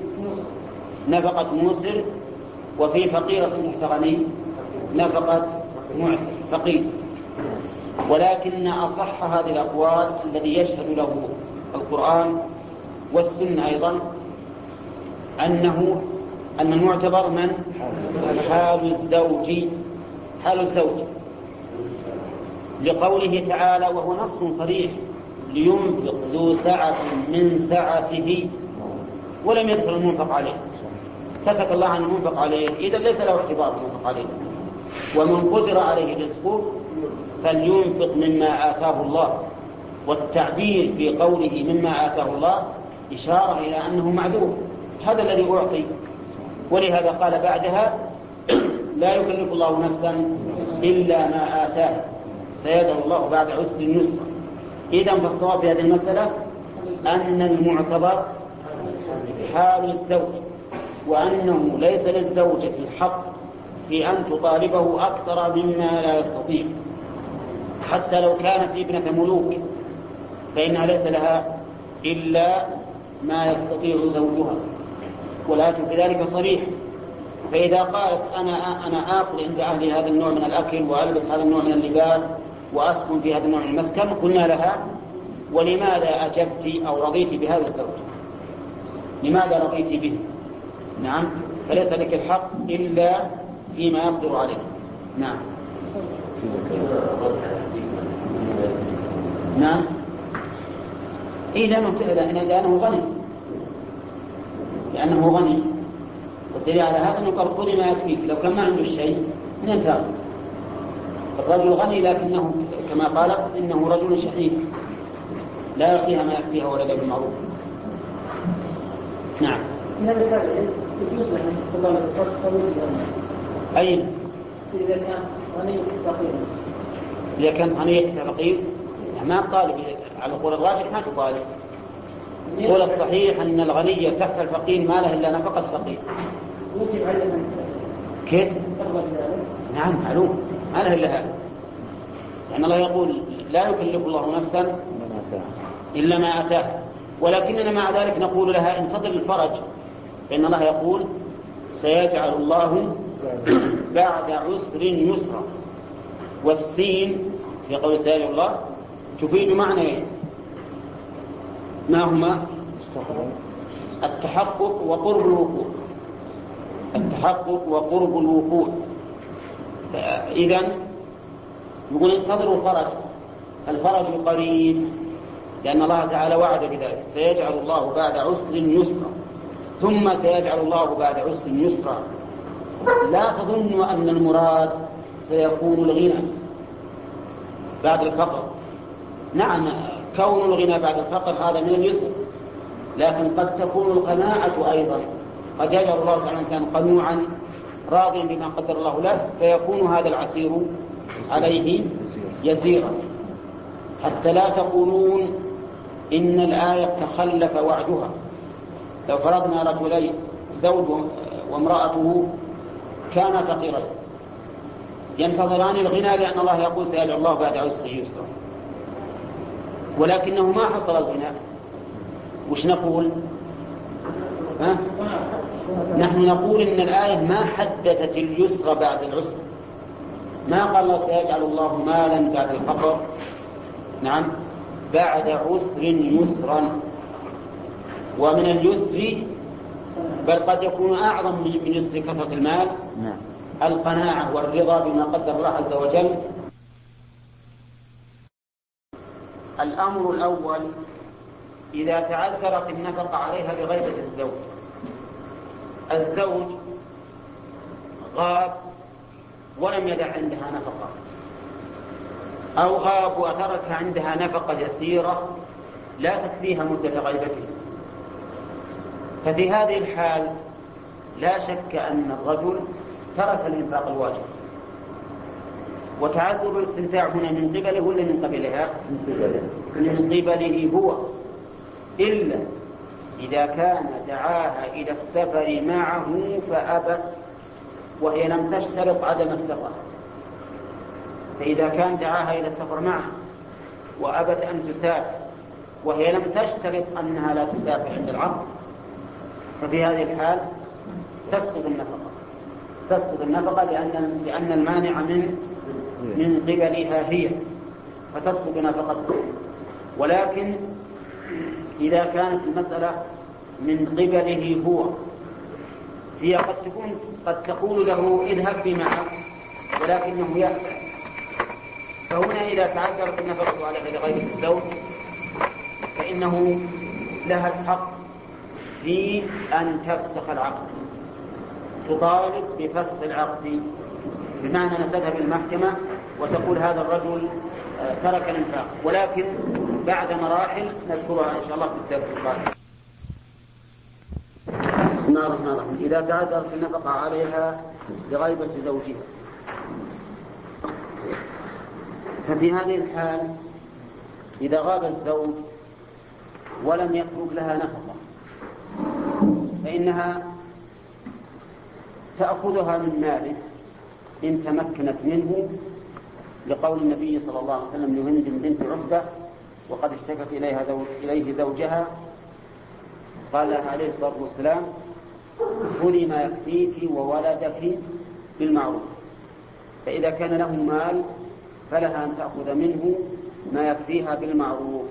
نفقة موسر. وفي فقيرة تحت غني. نفقة معسر فقير. ولكن أصح هذه الأقوال الذي يشهد له القرآن والسنة أيضا أنه أن المعتبر من؟ حال الزوج. حال الزوج. لقوله تعالى وهو نص صريح لينفق ذو سعة من سعته. ولم يذكر المنفق عليه. سكت الله عن المنفق عليه. إذا ليس له اعتبار المنفق عليه. ومن قدر عليه رزقه فلينفق مما آتاه الله. والتعبير في قوله مما آتاه الله إشارة إلى أنه معذور. هذا الذي أعطي. ولهذا قال بعدها [COUGHS] لا يكلف الله نفسا إلا ما آتاه سيجعل الله بعد عسر يسرا. إذا فالصواب في هذه المسألة أن المعتبر حال الزوج وأنه ليس للزوجة الحق في أن تطالبه أكثر مما لا يستطيع. حتى لو كانت ابنة ملوك فإنها ليس لها إلا ما يستطيع زوجها. والآية في ذلك صريح. فإذا قالت أنا أنا آكل عند أهلي هذا النوع من الأكل وألبس هذا النوع من اللباس وأسكن في هذا النوع من المسكن قلنا لها ولماذا أجبت أو رضيت بهذا الزوج؟ لماذا رضيت به؟ نعم فليس لك الحق إلا فيما يقدر عليه. نعم. نعم. إيه لأنه, لأنه غني. لأنه غني. والدليل على هذا أنه قال ما يكفيك لو كان ما عنده شيء من انتهى الرجل غني لكنه كما قالت إنه رجل شحيح. لا يعطيها ما يكفيها ولد بالمعروف. نعم. من يجوز إذا كان غني فقير. إذا كان غني فقير. ما طالب على قول الراجح ما تطالب قول الصحيح أن الغني تحت الفقير ما له إلا نفقة فقير. كيف؟ نعم معلوم. ما له إلا هذا. يعني الله يقول لا يكلف الله نفسا إلا ما أتاه ولكننا مع ذلك نقول لها انتظر الفرج. فإن الله يقول سيجعل الله بعد عسر يسرا. والسين في قول سيجعل الله تفيد معنى ما هما؟ التحقق وقرب الوقوع. التحقق وقرب الوقوع. إذا يقول انتظروا فرج. الفرج قريب لأن الله تعالى وعد بذلك. سيجعل الله بعد عسر يسرا. ثم سيجعل الله بعد عسر يسرا. لا تظنوا أن المراد سيكون الغنى بعد الفقر. نعم كون الغنى بعد الفقر هذا من اليسر لكن قد تكون القناعة أيضا. قد يجعل الله تعالى الإنسان قنوعا راضيا بما قدر الله له فيكون هذا العسير عليه يسيرا. حتى لا تقولون إن الآية تخلف وعدها. لو فرضنا رجلين زوج وامرأته كانا فقيرين ينتظران الغنى لأن الله يقول سيجعل الله بعد عسر يسرا. ولكنه ما حصل الغنى. وش نقول؟ ها؟ نحن نقول إن الآية ما حددت اليسر بعد العسر. ما قال الله سيجعل الله مالا بعد الفقر. نعم. بعد عسر يسرا. ومن اليسر بل قد يكون أعظم من يسر كثرة المال نعم. القناعة والرضا بما قدر الله عز وجل. الأمر الأول إذا تعذرت النفقة عليها بغيبة الزوج. الزوج غاب ولم يدع عندها نفقة. أو غاب وترك عندها نفقة يسيرة لا تكفيها مدة غيبته. ففي هذه الحال لا شك أن الرجل ترك الإنفاق الواجب. وتعذر الاستمتاع هنا من قبله ولا من قبلها؟ من قبله. هو. إلا إذا كان دعاها إلى السفر معه فأبت وهي لم تشترط عدم السفر. فإذا كان دعاها إلى السفر معه وأبت أن تسافر وهي لم تشترط أنها لا تسافر عند العقد ففي هذه الحال تسقط النفقة. تسقط النفقة لأن لأن المانع من من قبلها هي فتسقط نفقته ولكن إذا كانت المسألة من قبله هو هي قد تكون قد تقول له اذهب معك ولكنه يأبى فهنا إذا تعذرت النفقة على غير الزوج فإنه لها الحق في أن تفسخ العقد. تطالب بفسخ العقد. بمعنى أن تذهب المحكمة وتقول هذا الرجل آه، ترك الإنفاق. ولكن بعد مراحل نذكرها إن شاء الله في الدرس القادم. بسم الله الرحمن الرحيم. إذا تعذرت النفقة عليها لغيبة زوجها. ففي هذه الحال إذا غاب الزوج ولم يترك لها نفقة فإنها تأخذها من ماله إن تمكنت منه لقول النبي صلى الله عليه وسلم لهند بنت عتبة وقد اشتكت إليها زوج إليه زوجها قال لها عليه الصلاة والسلام خذي ما يكفيك وولدك بالمعروف فإذا كان له مال فلها أن تأخذ منه ما يكفيها بالمعروف.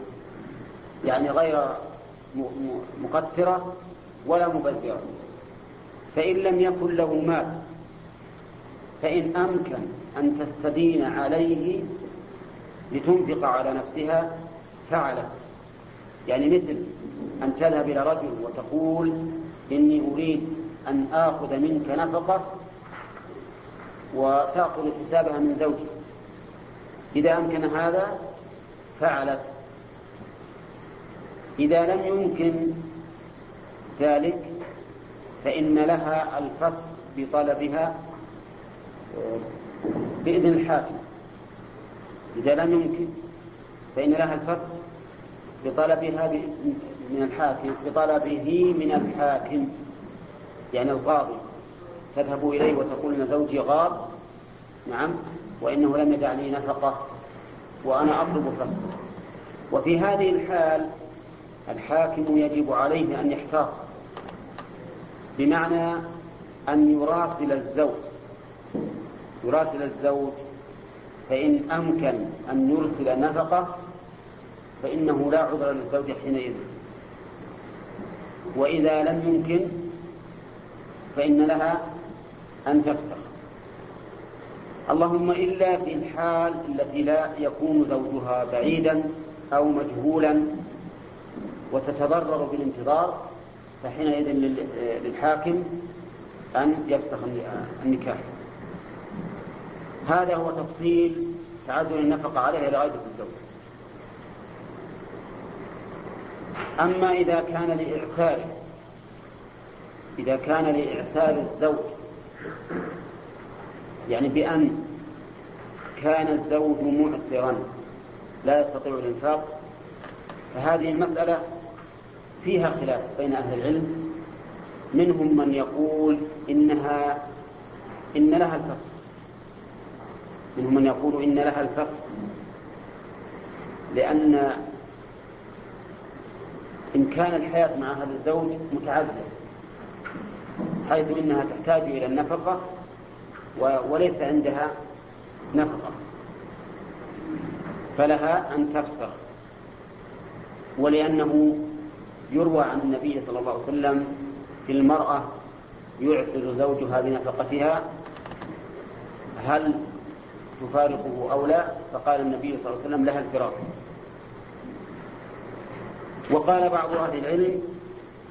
يعني غير مقترة ولا مبذرة فإن لم يكن له مال فإن أمكن أن تستدين عليه لتنفق على نفسها فعلت يعني مثل أن تذهب إلى رجل وتقول إني أريد أن آخذ منك نفقة وتأخذ حسابها من زوجي. إذا أمكن هذا فعلت. إذا لم يمكن ذلك فإن لها الفصل بطلبها بإذن الحاكم. إذا لم يمكن فإن لها الفصل بطلبها من الحاكم بطلبه من الحاكم يعني القاضي تذهب إليه وتقول إن زوجي غاب نعم وإنه لم يدع لي نفقة وأنا أطلب فصله. وفي هذه الحال الحاكم يجب عليه أن يحتاط. بمعنى أن يراسل الزوج. يراسل الزوج فإن أمكن أن يرسل نفقة فإنه لا عذر للزوج حينئذ. وإذا لم يمكن فإن لها أن تفسخ. اللهم إلا في الحال التي لا يكون زوجها بعيدا أو مجهولا وتتضرر بالانتظار فحينئذ للحاكم أن يفسخ النكاح. هذا هو تفصيل تعذر النفقة عليها إلى غاية الزوج. أما إذا كان لإعساره إذا كان لإعسار الزوج يعني بأن كان الزوج معسرا لا يستطيع الإنفاق فهذه المسألة فيها خلاف بين أهل العلم. منهم من يقول إنها إن لها الفصل. منهم من يقول إن لها الفصل. لأن إن كان الحياة مع هذا الزوج متعذرة حيث إنها تحتاج إلى النفقة وليس عندها نفقة. فلها أن تفسر ولأنه يروى عن النبي صلى الله عليه وسلم في المرأة يعسر زوجها بنفقتها هل تفارقه أو لا؟ فقال النبي صلى الله عليه وسلم لها الفراق. وقال بعض أهل العلم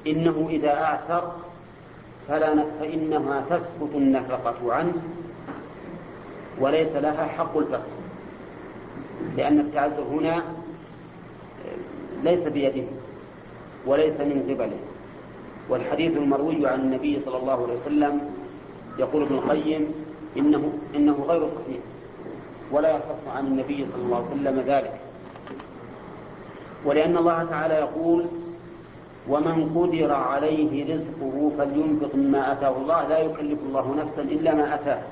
إنه إذا أعسر فلا فإنها تسقط النفقة عنه وليس لها حق الفصل لأن التعذر هنا ليس بيده. وليس من قبله. والحديث المروي عن النبي صلى الله عليه وسلم يقول ابن القيم إنه, إنه غير صحيح ولا يصح عن النبي صلى الله عليه وسلم ذلك. ولأن الله تعالى يقول ومن قدر عليه رزقه فلينفق مما آتاه الله لا يكلف الله نفسا إلا ما أتاه.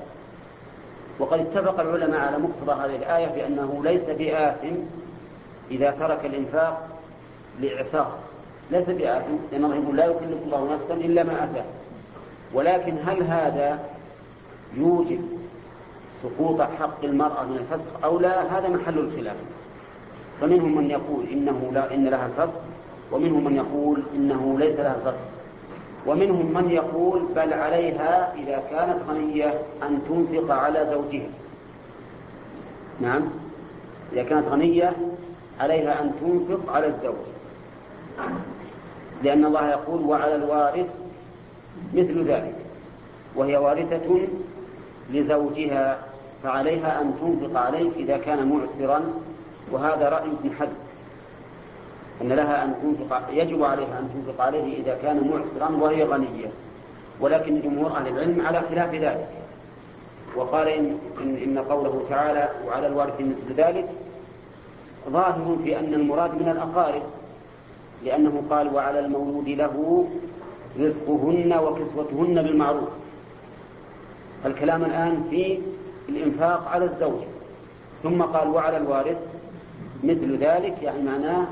وقد اتفق العلماء على مقتضى هذه الآية بأنه ليس بآثم إذا ترك الإنفاق لإعسار ليس بآثم لأن الله يقول لا يكلف الله نفسا إلا ما أتاه ولكن هل هذا يوجب سقوط حق المرأة من الفسخ أو لا؟ هذا محل الخلاف. فمنهم من يقول إنه لا إن لها الفسخ ومنهم من يقول إنه ليس لها الفسخ. ومنهم من يقول بل عليها إذا كانت غنية أن تنفق على زوجها. نعم. إذا كانت غنية عليها أن تنفق على الزوج. لأن الله يقول وعلى الوارث مثل ذلك وهي وارثة لزوجها فعليها أن تنفق عليه إذا كان معسرا وهذا رأي ابن حزم أن لها أن تنفق يجب عليها أن تنفق عليه إذا كان معسرا وهي غنية. ولكن جمهور أهل العلم على خلاف ذلك. وقال إن, إن, إن قوله تعالى وعلى الوارث مثل ذلك ظاهر في أن المراد من الأقارب. لأنه قال وعلى المولود له رزقهن وكسوتهن بالمعروف. الكلام الآن في الإنفاق على الزوج. ثم قال وعلى الوارث مثل ذلك يعني معناه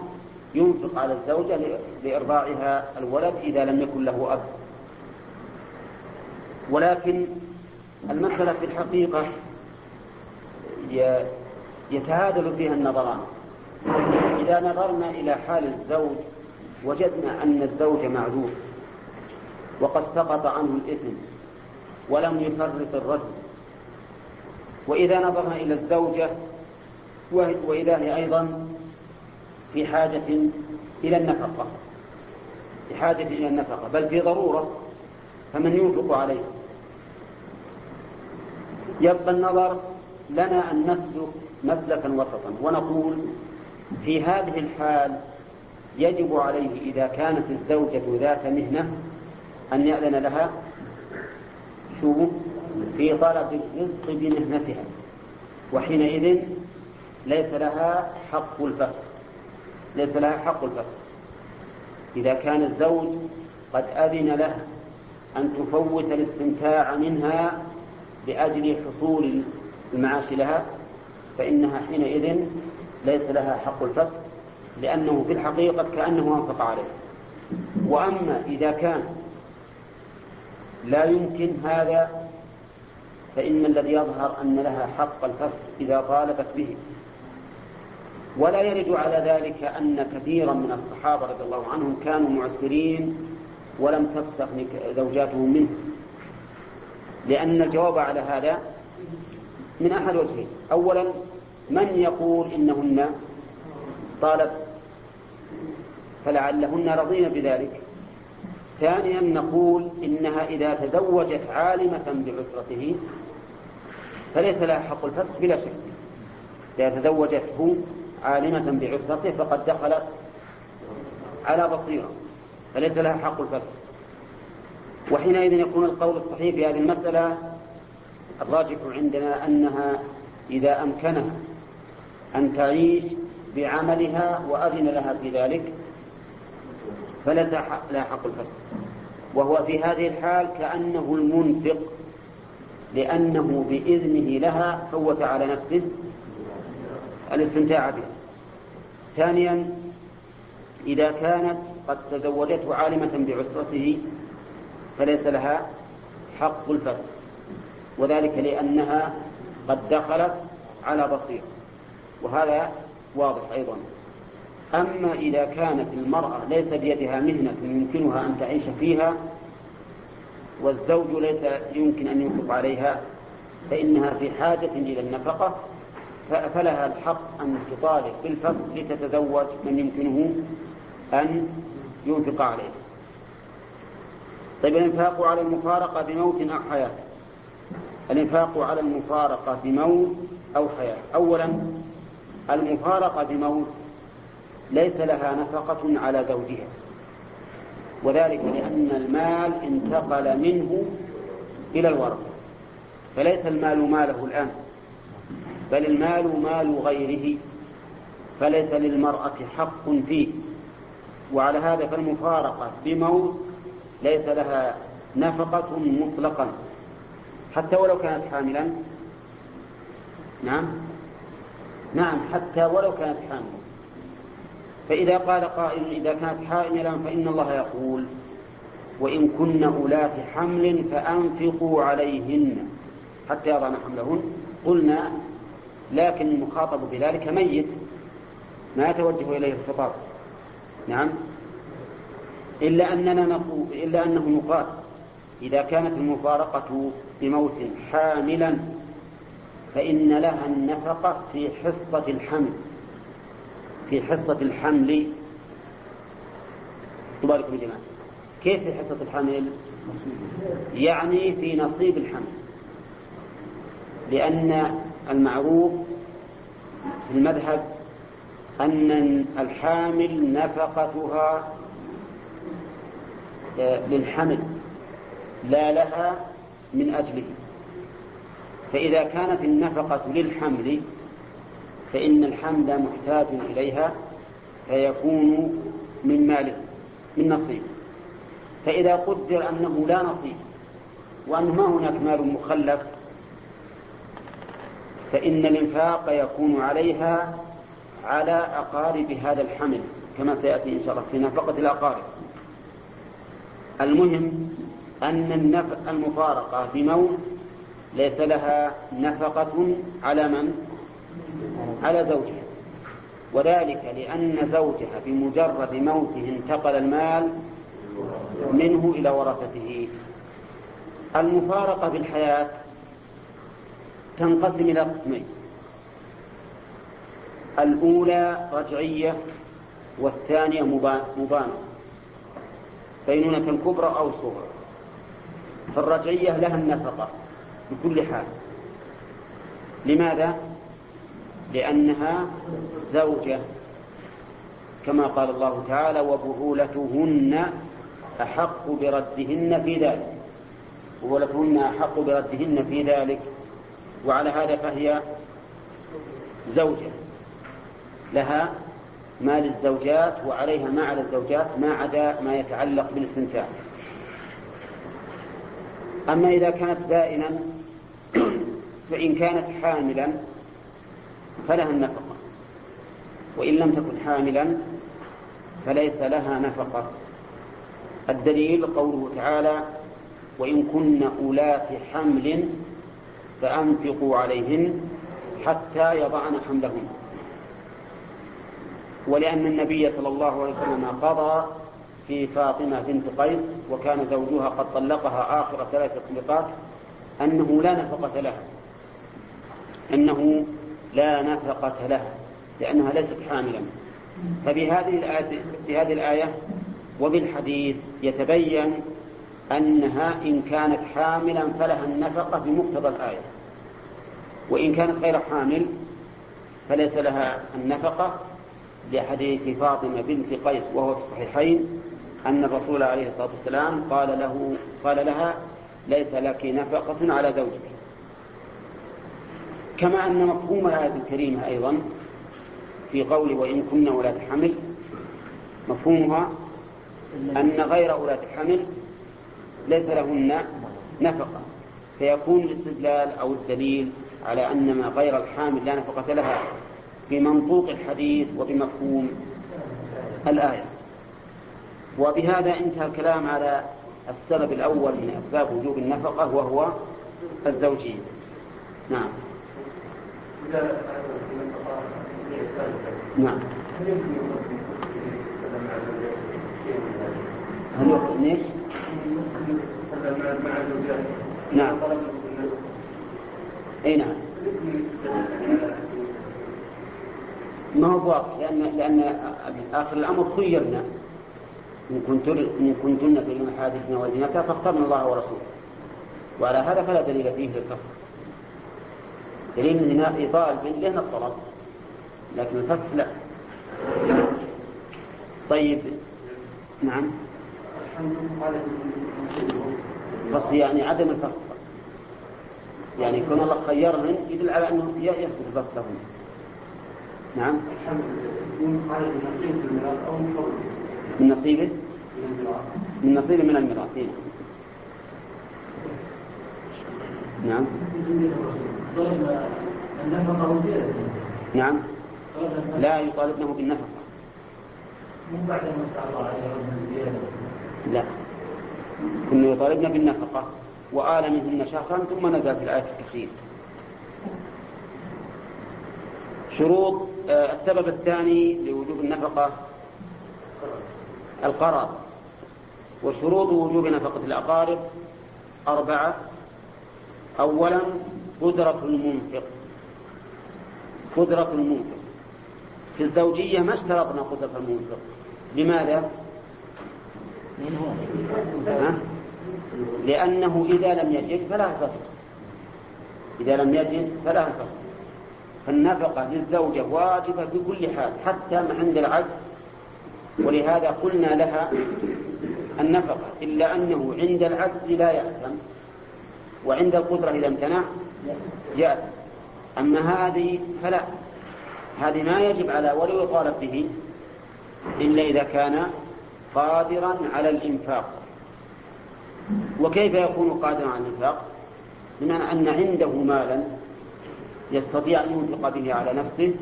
ينفق على الزوجة لإرضاعها الولد إذا لم يكن له أب. ولكن المسألة في الحقيقة يتهادل فيها النظران. إذا نظرنا إلى حال الزوج وجدنا أن الزوج معذور وقد سقط عنه الإثم ولم يفرط الرجل. وإذا نظرنا إلى الزوجة وإذا هي أيضا في حاجة إلى النفقة. في حاجة إلى النفقة بل في ضرورة فمن ينفق عليه يبقى النظر لنا أن نسلك مسلكا وسطا ونقول في هذه الحال يجب عليه إذا كانت الزوجة ذات مهنة أن يأذن لها شو؟ في طلب الرزق بمهنتها. وحينئذ ليس لها حق الفصل ليس لها حق الفصل إذا كان الزوج قد أذن له أن تفوت الاستمتاع منها لأجل حصول المعاش لها فإنها حينئذ ليس لها حق الفصل لأنه في الحقيقة كأنه أنفق عليه. وأما إذا كان لا يمكن هذا فإن الذي يظهر أن لها حق الفصل إذا طالبت به. ولا يرد على ذلك أن كثيرا من الصحابة رضي الله عنهم كانوا معسرين ولم تفسخ زوجاتهم منه. لأن الجواب على هذا من أحد وجهين. أولا من يقول إنهن طالب فلعلهن رضين بذلك. ثانيا نقول إنها إذا تزوجت عالمة بعسرته فليس لها حق الفسخ بلا شك. إذا تزوجته عالمة بعسرته فقد دخلت على بصيرة فليس لها حق الفسخ. وحينئذ يكون القول الصحيح في هذه المسألة الراجح عندنا أنها إذا أمكنها أن تعيش بعملها وأذن لها في ذلك لها حق الفسق. وهو في هذه الحال كأنه المنفق لأنه بإذنه لها فوت على نفسه الاستمتاع بها ثانيا إذا كانت قد تزوجته عالمة بعسرته فليس لها حق الفسق. وذلك لأنها قد دخلت على بصير. وهذا واضح أيضا. أما إذا كانت المرأة ليس بيدها مهنة يمكنها أن تعيش فيها والزوج ليس يمكن أن ينفق عليها فإنها في حاجة إلى النفقة فلها الحق أن تطالب بالفصل لتتزوج من يمكنه أن ينفق عليه. طيب الإنفاق على المفارقة بموت أو حياة؟ الإنفاق على المفارقة بموت أو حياة. أولا المفارقة بموت ليس لها نفقة على زوجها. وذلك لأن المال انتقل منه إلى الورثة. فليس المال ماله الآن بل المال مال غيره. فليس للمرأة حق فيه. وعلى هذا فالمفارقة بموت ليس لها نفقة مطلقا. حتى ولو كانت حاملا. نعم. نعم حتى ولو كانت حاملا فإذا قال قائل إذا كانت حاملا فإن الله يقول وإن كن أولات حمل فأنفقوا عليهن. حتى يضعن حملهن. قلنا لكن المخاطب بذلك ميت. ما يتوجه إليه الخطاب. نعم. إلا أننا نقول إلا أنه يقال إذا كانت المفارقة بموت حاملا فإن لها النفقة في حصة الحمل. في حصة الحمل. تبارك بالجماعة كيف في حصة الحمل؟ يعني في نصيب الحمل. لأن المعروف في المذهب أن الحامل نفقتها آه، للحمل لا لها من أجله. فإذا كانت النفقة للحمل فإن الحمل محتاج إليها فيكون من ماله من نصيب. فإذا قدر أنه لا نصيب وأنه ما هناك مال مخلف فإن الإنفاق يكون عليها على أقارب هذا الحمل كما سيأتي إن شاء الله في نفقة الأقارب. المهم أن المفارقة بموت ليس لها نفقة على من؟ على زوجها. وذلك لأن زوجها بمجرد موته انتقل المال منه إلى ورثته. المفارقة بالحياة تنقسم إلى قسمين. الأولى رجعية والثانية مبانة بينونة كبرى أو صغرى فالرجعية لها النفقة. بكل حال. لماذا؟ لأنها زوجة كما قال الله تعالى وبعولتهن أحق بردهن في ذلك. وبعولتهن أحق بردهن في ذلك. وعلى هذا فهي زوجة. لها ما للزوجات وعليها ما على الزوجات ما عدا ما يتعلق بالاستمتاع أما إذا كانت بائنا [CLEARS THROAT] فإن كانت حاملا فلها النفقة. وإن لم تكن حاملا فليس لها نفقة. الدليل قوله تعالى وإن كن أولات حمل فأنفقوا عليهن حتى يضعن حملهن. ولأن النبي صلى الله عليه وسلم قضى في فاطمة بنت قيس وكان زوجها قد طلقها آخر ثلاث طلقات أنه لا نفقة لها أنه لا نفقة لها لأنها ليست حاملا. ففي هذه الآية في هذه الآية وبالحديث يتبين أنها إن كانت حاملا فلها النفقة بمقتضى الآية. وإن كانت غير حامل فليس لها النفقة. لحديث فاطمة بنت قيس وهو في الصحيحين أن الرسول عليه الصلاة والسلام قال له قال لها ليس لك نفقة على زوجك. كما أن مفهوم الآية الكريمة أيضا في قول وإن كن ولاة حمل مفهومها أن غير ولاة حمل ليس لهن نفقة. فيكون الاستدلال أو الدليل على أن ما غير الحامل لا نفقة لها بمنطوق الحديث وبمفهوم الآية. وبهذا انتهى الكلام على السبب الأول من أسباب وجوب النفقة وهو الزوجية نعم. نعم. هل يقصد ليش؟ نعم. إي نعم. ما هو واضح لأن لأن آخر الأمر خيرنا. إن كنتن إن كنتن تريدن حادثنا وزينتها فاخترنا الله ورسوله. وعلى هذا فلا دليل فيه للفصل دليل من في طالب لأن الطلب. لكن الفصل لا. طيب. نعم. فصل يعني عدم الفصل يعني يكون الله خيرهن يدل على أنه يثبت فصلهن نعم. من نصيبه؟ من نصيبه من الميراث. نعم. نعم. لا يطالبنه بالنفقة. لا. كنا يطالبنا بالنفقة وآل منهن شهرا ثم نزل في الآية التخيير شروط آه السبب الثاني لوجوب النفقة القرار وشروط وجوب نفقة الأقارب أربعة. أولا قدرة المنفق. قدرة المنفق. في الزوجية ما اشترطنا قدرة المنفق. لماذا؟ لأنه إذا لم يجد فلا فصل إذا لم يجد فلا فصل فالنفقة للزوجة واجبة بكل حال حتى عند العجز ولهذا قلنا لها النفقة إلا أنه عند العجز لا يأثم وعند القدرة إذا امتنع جاء أما هذه فلا. هذه ما يجب على ولا يطالب به إلا إذا كان قادرا على الإنفاق. وكيف يكون قادرا على الإنفاق؟ بمعنى أن عنده مالا يستطيع أن ينفق به على نفسه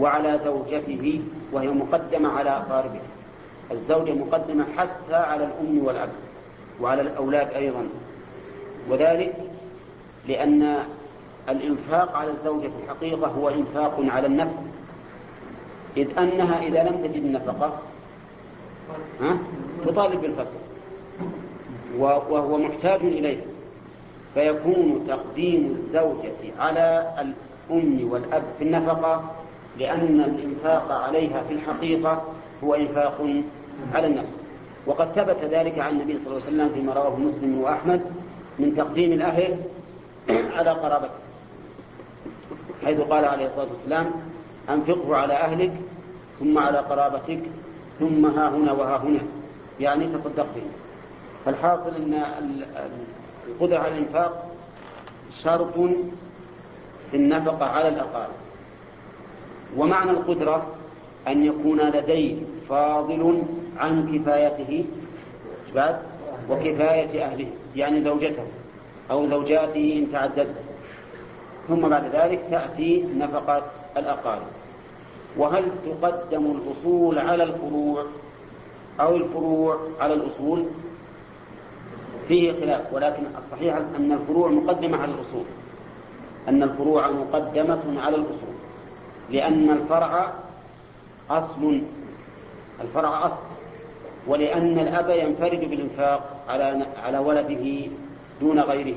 وعلى زوجته وهي مقدمة على أقاربه الزوجة مقدمة حتى على الأم والأب وعلى الأولاد أيضا. وذلك لأن الإنفاق على الزوجة في الحقيقة هو إنفاق على النفس. إذ أنها إذا لم تجد النفقة ها؟ تطالب بالفصل وهو محتاج إليه فيكون تقديم الزوجة على الأم والأب في النفقة لأن الإنفاق عليها في الحقيقة هو إنفاق على النفس. وقد ثبت ذلك عن النبي صلى الله عليه وسلم فيما رواه مسلم وأحمد من تقديم الأهل على قرابته حيث قال عليه الصلاة والسلام أنفقه على أهلك ثم على قرابتك ثم ها هنا وها هنا. يعني تصدق به. فالحاصل أن القدرة على الإنفاق شرط في النفقة على الأقارب. ومعنى القدرة أن يكون لديه فاضل عن كفايته وكفاية أهله يعني زوجته أو زوجاته إن تعددت ثم بعد ذلك تأتي نفقة الأقارب. وهل تقدم الأصول على الفروع أو الفروع على الأصول؟ فيه خلاف ولكن الصحيح أن الفروع مقدمة على الأصول. أن الفروع مقدمة على الأصول. لأن الفرع أصل الفرع أصل. ولأن الأب ينفرد بالإنفاق على على ولده دون غيره.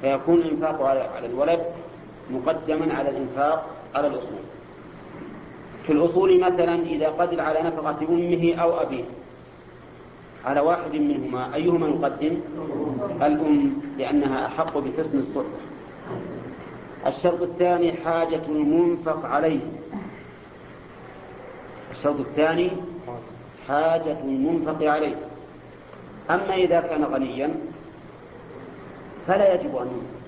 فيكون الإنفاق على الولد مقدما على الإنفاق على الأصول. في الأصول مثلا إذا قدر على نفقة أمه أو أبيه على واحد منهما أيهما يقدم؟ الأم لأنها أحق بحسن الصحبة. الشرط الثاني حاجة المنفق عليه. الشرط الثاني حاجة المنفق عليه. أما إذا كان غنيا فلا يجب أن ينفق.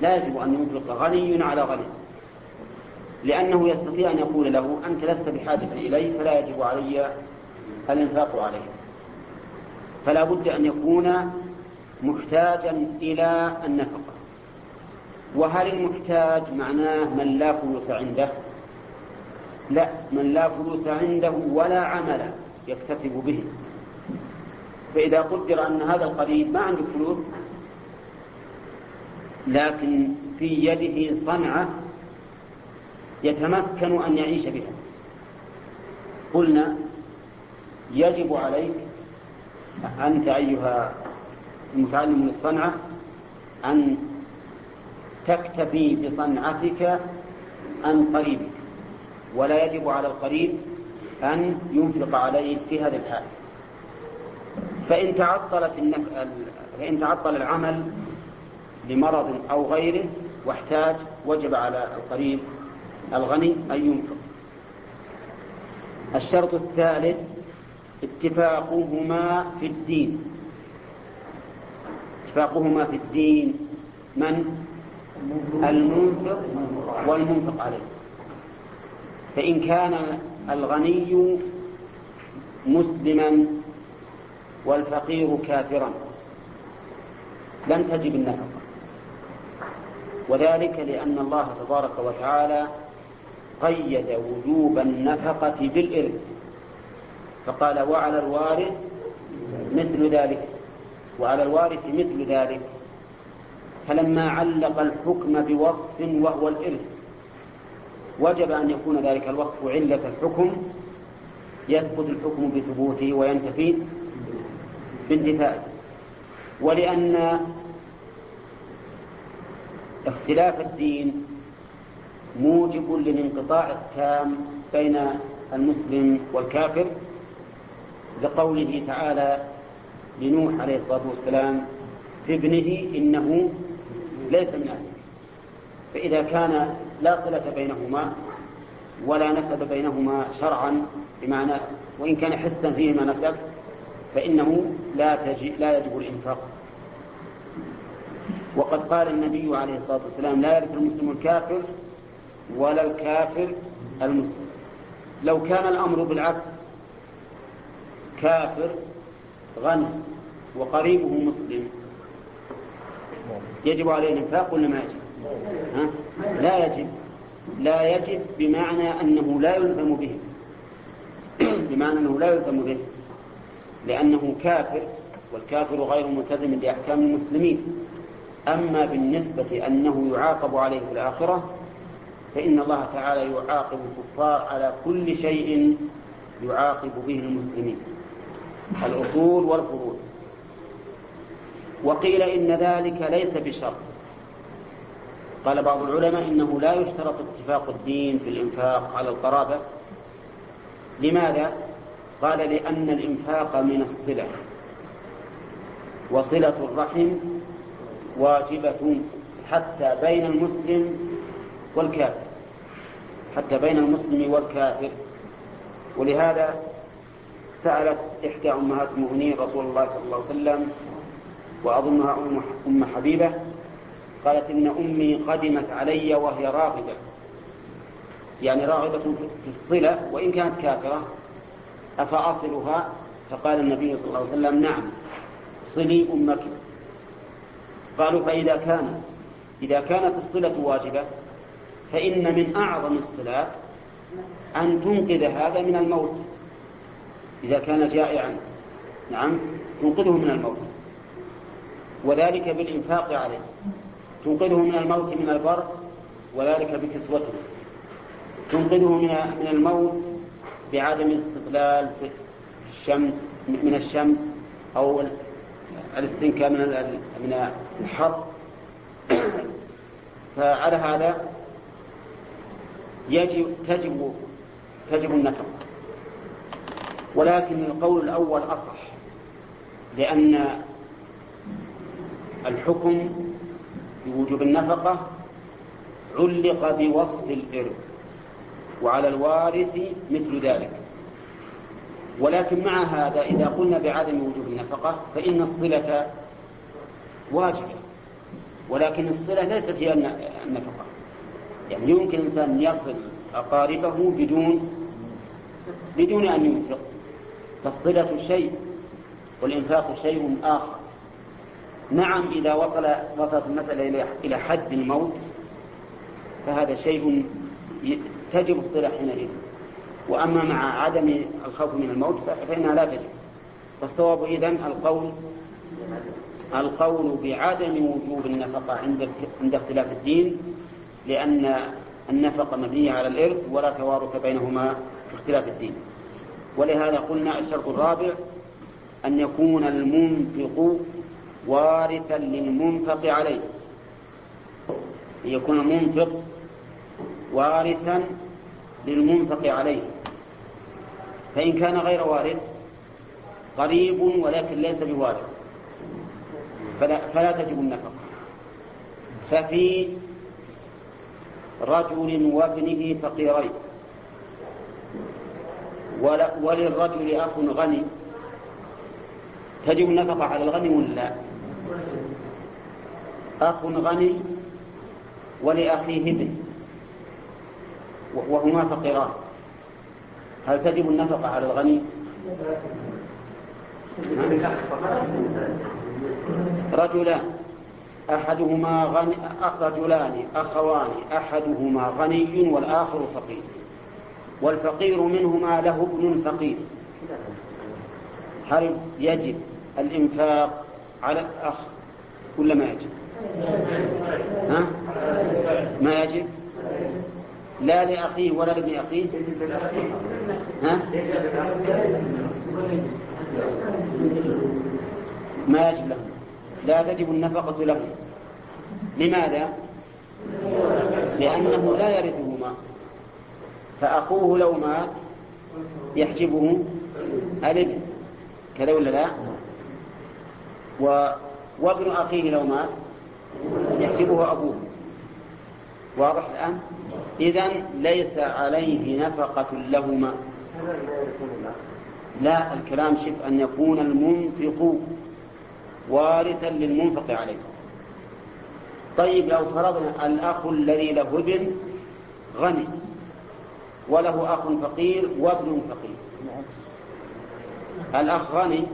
لا يجب أن ينفق غني على غني. لأنه يستطيع أن يقول له أنت لست بحاجة إلي فلا يجب علي الإنفاق عليه. فلا بد أن يكون محتاجا إلى النفقة. وهل المحتاج معناه من لا فلوس عنده؟ لا من لا فلوس عنده ولا عمل يكتسب به. فإذا قدر أن هذا القريب ما عنده فلوس لكن في يده صنعة يتمكن أن يعيش بها. قلنا يجب عليك أنت أيها المتعلم للصنعة أن تكتفي بصنعتك عن قريبك ولا يجب على القريب أن ينفق عليه في هذا الحال. فإن تعطلت فإن تعطل العمل لمرض أو غيره واحتاج وجب على القريب الغني أن ينفق. الشرط الثالث اتفاقهما في الدين. اتفاقهما في الدين من؟ المنفق والمنفق عليه. فإن كان الغني مسلما والفقير كافرا لم تجب النفقة. وذلك لأن الله تبارك وتعالى قيد وجوب النفقة بالإرث. فقال وعلى الوارث مثل ذلك وعلى الوارث مثل ذلك. فلما علق الحكم بوصف وهو الإرث وجب أن يكون ذلك الوصف علة الحكم. يثبت الحكم بثبوته وينتفي بانتفائه ولأن اختلاف الدين موجب للانقطاع التام بين المسلم والكافر لقوله تعالى لنوح عليه الصلاة والسلام في ابنه إنه ليس من أهلك فإذا كان لا صلة بينهما ولا نسب بينهما شرعا بمعنى وإن كان حسا فيهما نسب فإنه لا تجي لا يجب الإنفاق. وقد قال النبي عليه الصلاة والسلام لا يرث المسلم الكافر ولا الكافر المسلم. لو كان الأمر بالعكس كافر غني وقريبه مسلم يجب عليه الإنفاق ولا ما يجب؟ ها؟ لا يجب. لا يجب بمعنى أنه لا يلزم به. [CLEARS THROAT] بمعنى أنه لا يلزم به. لأنه كافر والكافر غير ملتزم بأحكام المسلمين. أما بالنسبة أنه يعاقب عليه في الآخرة فإن الله تعالى يعاقب الكفار على كل شيء يعاقب به المسلمين. الأصول والفروض وقيل إن ذلك ليس بشرط. قال بعض العلماء إنه لا يشترط اتفاق الدين في الإنفاق على القرابة. لماذا؟ قال لأن الإنفاق من الصلة. وصلة الرحم واجبة حتى بين المسلم والكافر. حتى بين المسلم والكافر. ولهذا سألت إحدى أمهات المؤمنين رسول الله صلى الله عليه وسلم وأظنها أم حبيبة قالت إن أمي قدمت علي وهي راغبة. يعني راغبة في الصلة وإن كانت كافرة أفأصلها؟ فقال النبي صلى الله عليه وسلم نعم صلي أمك. قالوا فإذا كان إذا كانت الصلة واجبة فإن من أعظم الصلات أن تنقذ هذا من الموت. إذا كان جائعا نعم تنقذه من الموت. وذلك بالإنفاق عليه. تنقذه من الموت من البر وذلك بكسوته. تنقذه من من الموت بعدم الاستقلال في الشمس من الشمس أو الاستنكاء من من الحر. [COUGHS] فعلى هذا يجب تجب تجب النفقة ولكن القول الأول أصح لأن الحكم بوجوب النفقة علق بوصف الإرث وعلى الوارث مثل ذلك. ولكن مع هذا إذا قلنا بعدم وجوب النفقة فإن الصلة واجبة ولكن الصلة ليست هي النفقة. يعني يمكن الإنسان يصل أقاربه بدون بدون أن ينفق. فالصلة شيء والإنفاق شيء آخر. نعم إذا وصل وصلت المسألة إلى حد الموت فهذا شيء تجب الصلة حينئذ. وأما مع عدم الخوف من الموت فإنها لا تجب. فالصواب إذن القول القول بعدم وجوب النفقة عند عند اختلاف الدين لأن النفقة مبنية على الإرث ولا توارث بينهما في اختلاف الدين. ولهذا قلنا الشرط الرابع أن يكون المنفق وارثا للمنفق عليه. يكون المنفق وارثا للمنفق عليه. فإن كان غير وارث قريب ولكن ليس بوارث. فلا, فلا تجب النفقة ففي رجل وابنه فقيرين. وللرجل أخ غني. تجب النفقة على الغني ولا لا؟ أخ غني ولأخيه ابن وهما فقيران. هل تجب النفقة على الغني؟ رجلان أحدهما غني رجلان أخوان أحدهما غني والآخر فقير. والفقير منهما له ابن فقير. هل يجب الإنفاق على الأخ ولا ما يجب؟ ها؟ ما يجب؟ لا لأخيه ولا لابن أخيه ها؟ ما يجب له لا تجب النفقة له لماذا؟ لأنه لا يرثهما فأخوه لو مات يحجبه الابن كذا ولا لا؟ و... وابن أخيه لو مات يحجبه أبوه. واضح الآن؟ إذا ليس عليه نفقة لهما. لا الكلام شف أن يكون المنفق وارثا للمنفق عليه. طيب لو فرضنا الأخ الذي له ابن غني وله أخ فقير وابن فقير. الأخ غني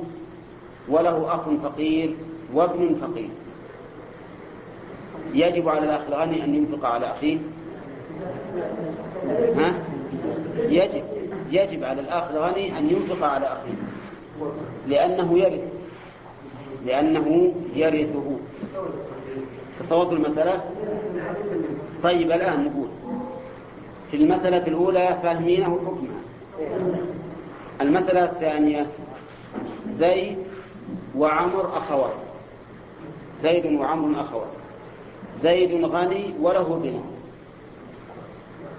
وله أخ فقير وابن فقير. يجب على الأخ الغني أن ينفق على أخيه. ها؟ يجب يجب على الأخ الغني أن ينفق على أخيه. لأنه يرث لأنه يرثه. تصورت المسألة؟ طيب الآن نقول في المسألة الأولى فاهمينه حكمها المسألة الثانية زيد وعمر أخوات زيد وعمر أخوات زيد غني وله ابن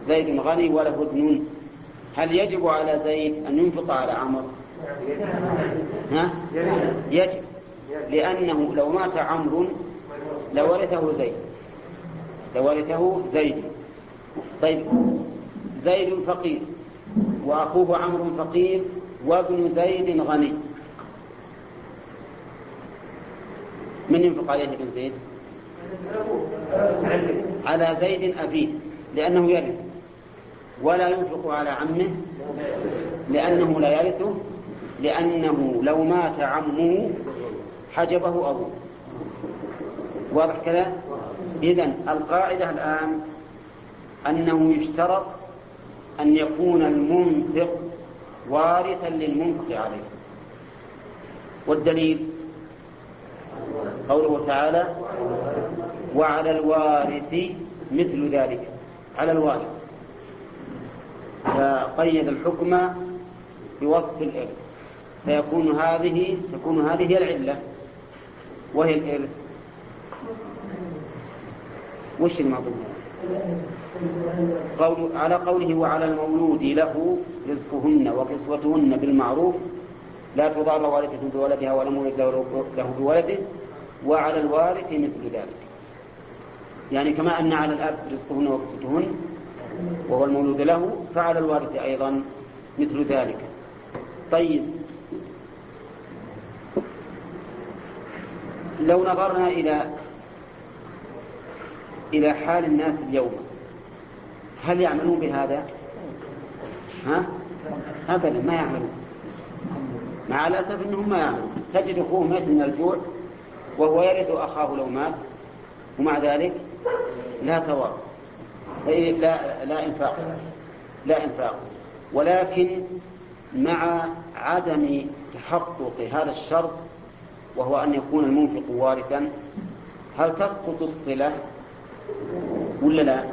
زيد غني وله ابن هل يجب على زيد أن ينفق على عمر؟ ها؟ يجب. لأنه لو مات عمرو لورثه زيد. لورثه زيد. طيب. زيد فقير. وأخوه عمرو فقير وابن زيد غني. من ينفق عليه ابن زيد؟ على زيد أبيه لأنه يرث. ولا ينفق على عمه لأنه لا يرثه لأنه لو مات عمه حجبه أبوه. واضح كذا؟ إذا القاعدة الآن أنه يشترط أن يكون المنفق وارثا للمنفق عليه. والدليل؟ قوله تعالى وعلى الوارث مثل ذلك. على الوارث. فقيد الحكم بوصف الإرث. فيكون هذه تكون هذه هي العلة. وهي الإرث. وش المضمون قول على قوله وعلى المولود له رزقهن وكسوتهن بالمعروف لا تضار والدة بولدها ولا مولد له بولده وعلى الوارث مثل ذلك يعني كما أن على الأب رزقهن وكسوتهن وهو المولود له فعلى الوارث أيضا مثل ذلك طيب لو نظرنا إلى إلى حال الناس اليوم هل يعملون بهذا؟ ها؟ أبدا ما يعملون مع الأسف أنهم ما يعملون تجد أخوه مات من الجوع وهو يرث أخاه لو مات ومع ذلك لا ثواب. لا لا إنفاق لا إنفاق. ولكن مع عدم تحقق هذا الشرط وهو أن يكون المنفق وارثا هل تسقط الصلة؟ ولا لا؟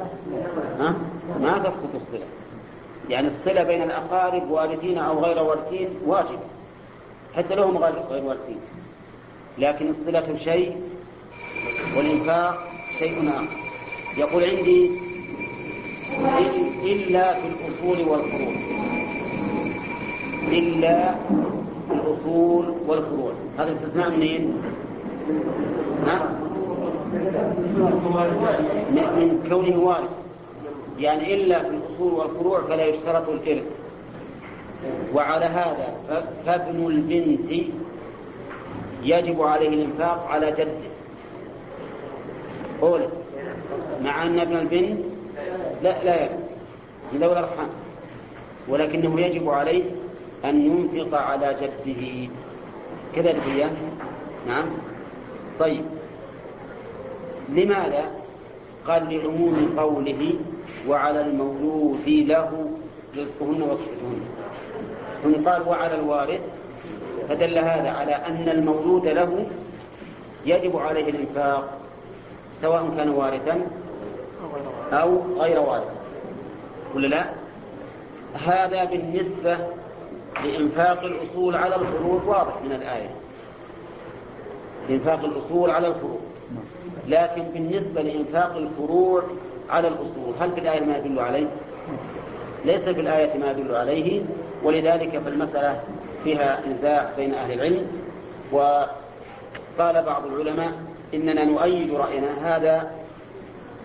ها؟ ما تسقط الصلة. يعني الصلة بين الأقارب وارثين أو غير وارثين واجبة حتى لهم غير غير وارثين. لكن الصلة شيء والإنفاق شيء آخر. يقول عندي إلا في الأصول والفروع. إلا في الأصول والفروع. هذا استثناء منين؟ ها؟ من كونه وارث. يعني إلا في الأصول والفروع فلا يشترط الإرث وعلى هذا فابن البنت يجب عليه الإنفاق على جده. قول مع أن ابن البنت لا لا يجب من ذوي الأرحام. ولكنه يجب عليه أن ينفق على جده. كذا هي؟ نعم. طيب. لماذا قال لعموم قوله وعلى المولود له رزقهن وكسبهن ثم قال وعلى الوارث فدل هذا على أن المولود له يجب عليه الإنفاق سواء كان وارثا أو غير وارث ولا لا؟ هذا بالنسبة لإنفاق الأصول على الفروض واضح من الآية إنفاق الأصول على الفروض لكن بالنسبة لإنفاق الفروع على الأصول هل في الآية ما يدل عليه؟ ليس في الآية ما يدل عليه ولذلك فالمسألة فيها نزاع بين أهل العلم. وقال بعض العلماء إننا نؤيد رأينا هذا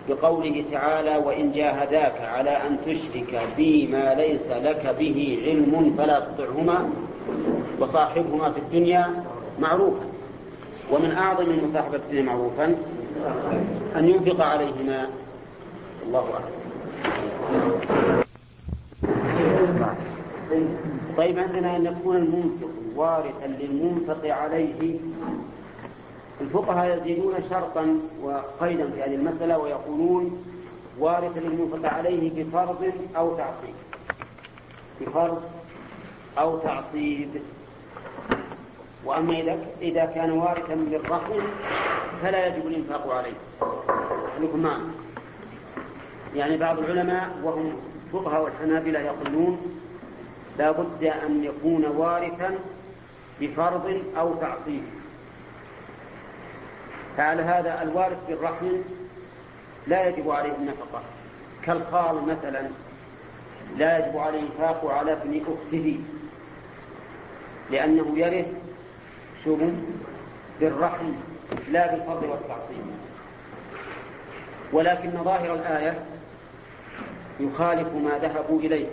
بقوله تعالى وإن جاهداك على أن تشرك بي ما ليس لك به علم فلا تطعهما وصاحبهما في الدنيا معروفا. ومن أعظم المصاحبة الدنيا معروفا أن ينفق عليهما. الله أعلم. طيب عندنا أن يكون المنفق وارثا للمنفق عليه. الفقهاء يزيدون شرطا وقيدا في هذه المسألة ويقولون وارثا للمنفق عليه بفرض أو تعصيب. بفرض أو تعصيب. وأما إذا إذا كان وارثا للرحم فلا يجب الإنفاق عليه. معنا يعني بعض العلماء وهم فقهاء والحنابلة يقولون لا بد أن يكون وارثا بفرض أو تعصيب فعلى هذا الوارث بالرحم لا يجب عليه النفقة. كالخال مثلا لا يجب عليه الإنفاق على ابن أخته لأنه يرث شو بالرحم لا بالفضل والتعصيب ولكن ظاهر الآية يخالف ما ذهبوا إليه.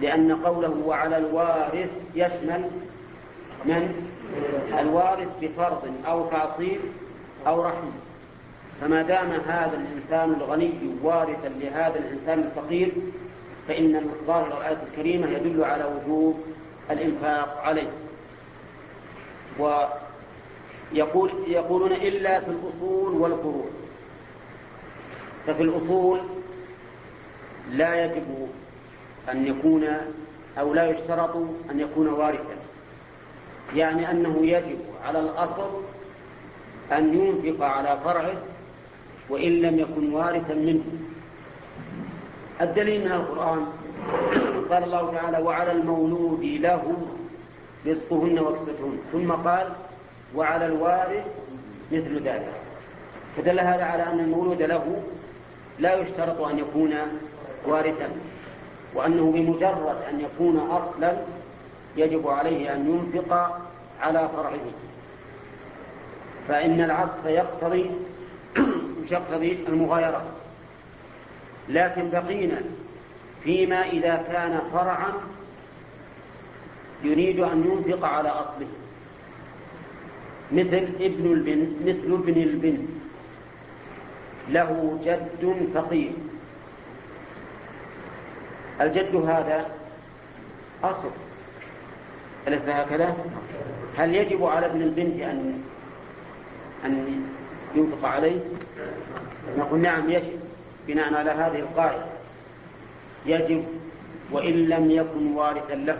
لأن قوله وعلى الوارث يشمل من؟ الوارث بفرض أو تعصيب أو رحم. فما دام هذا الإنسان الغني وارثا لهذا الإنسان الفقير فإن ظاهر الآية الكريمة يدل على وجوب الإنفاق عليه. ويقول يقولون إلا في الأصول والفروع ففي الأصول لا يجب أن يكون أو لا يشترط أن يكون وارثا. يعني أنه يجب على الأصل أن ينفق على فرعه وإن لم يكن وارثا منه. الدليل من القرآن قال الله تعالى وعلى المولود له رزقهن وكسبتهن ثم قال وعلى الوارث مثل ذلك. فدل هذا على أن المولود له لا يشترط أن يكون وارثا وأنه بمجرد أن يكون أصلا يجب عليه أن ينفق على فرعه. فإن العطف يقتضي [CLEARS THROAT] يقتضي المغايرة. لكن بقينا فيما إذا كان فرعا يريد أن ينفق على أصله. مثل ابن البنت مثل ابن البنت له جد فقير. الجد هذا أصل أليس هكذا؟ هل يجب على ابن البنت أن أن ينفق عليه؟ نقول نعم يجب بناء على هذه القاعدة يجب وإن لم يكن وارثا له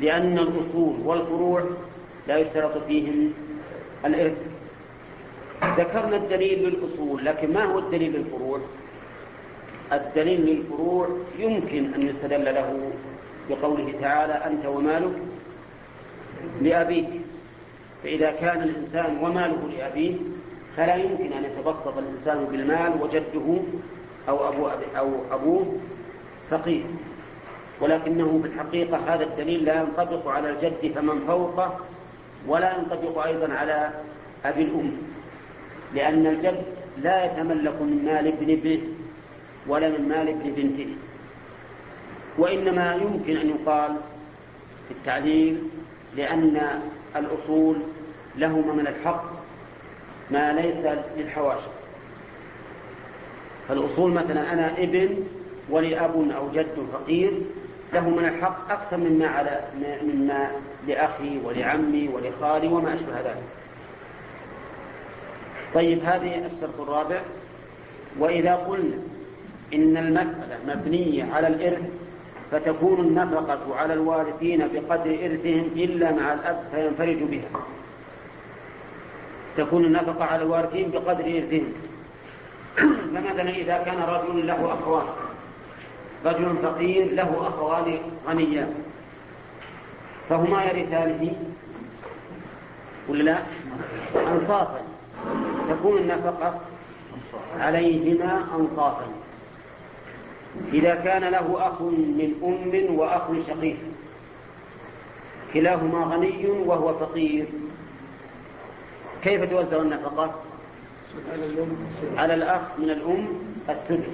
لأن الأصول والفروع لا يشترط فيهم الإرث ذكرنا الدليل للأصول لكن ما هو الدليل للفروع الدليل للفروع يمكن أن يستدل له بقوله تعالى أنت ومالك لأبيك. فإذا كان الإنسان وماله لأبيه فلا يمكن أن يتبسط الإنسان بالمال وجده أو أبو أو أبوه فقير. ولكنه في الحقيقة هذا الدليل لا ينطبق على الجد فمن فوقه ولا ينطبق أيضا على أبي الأم. لأن الجد لا يتملك من مال ابن ابنه ولا من مال ابن بنته وإنما يمكن أن يقال في التعليل لأن الأصول لهما من الحق ما ليس للحواشي. فالأصول مثلا أنا ابن ولي أب أو جد فقير له من الحق أكثر مما على مما لأخي ولعمي ولخالي وما أشبه ذلك. طيب هذه الشرط الرابع. وإذا قلنا إن المسألة مبنية على الإرث فتكون النفقة على الوارثين بقدر إرثهم إلا مع الأب فينفرج بها. تكون النفقة على الوارثين بقدر إرثهم. [CLEARS THROAT] فمثلا إذا كان رجل له أخوان رجل فقير له أخوان غنيان فهما يرثانه ولا لا؟ أنصافا تكون النفقة عليهما أنصافا إذا كان له أخ من أم وأخ شقيق. كلاهما غني وهو فقير. كيف توزع النفقة؟ على الأخ من الأم الثلث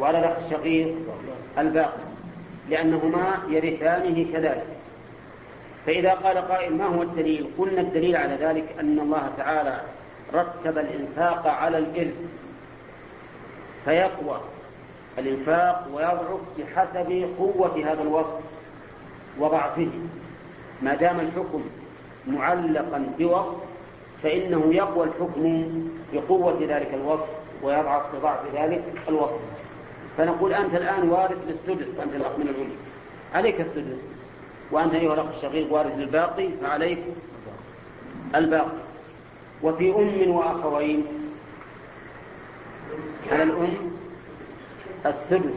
وعلى الأخ الشقيق الباقي لأنهما يرثانه كذلك. فإذا قال قائل ما هو الدليل؟ قلنا الدليل على ذلك أن الله تعالى رتب الإنفاق على الإرث. فيقوى. الإنفاق ويضعف بحسب قوة هذا الوصف وضعفه. ما دام الحكم معلقا بوصف فإنه يقوى الحكم بقوة ذلك الوصف ويضعف بضعف ذلك الوصف. فنقول أنت الآن وارث للسدس أنت الأخ من الأم عليك السدس. وأنت أيها الأخ الشقيق وارث للباقي فعليك الباقي. وفي أم وأخوين على الأم السدس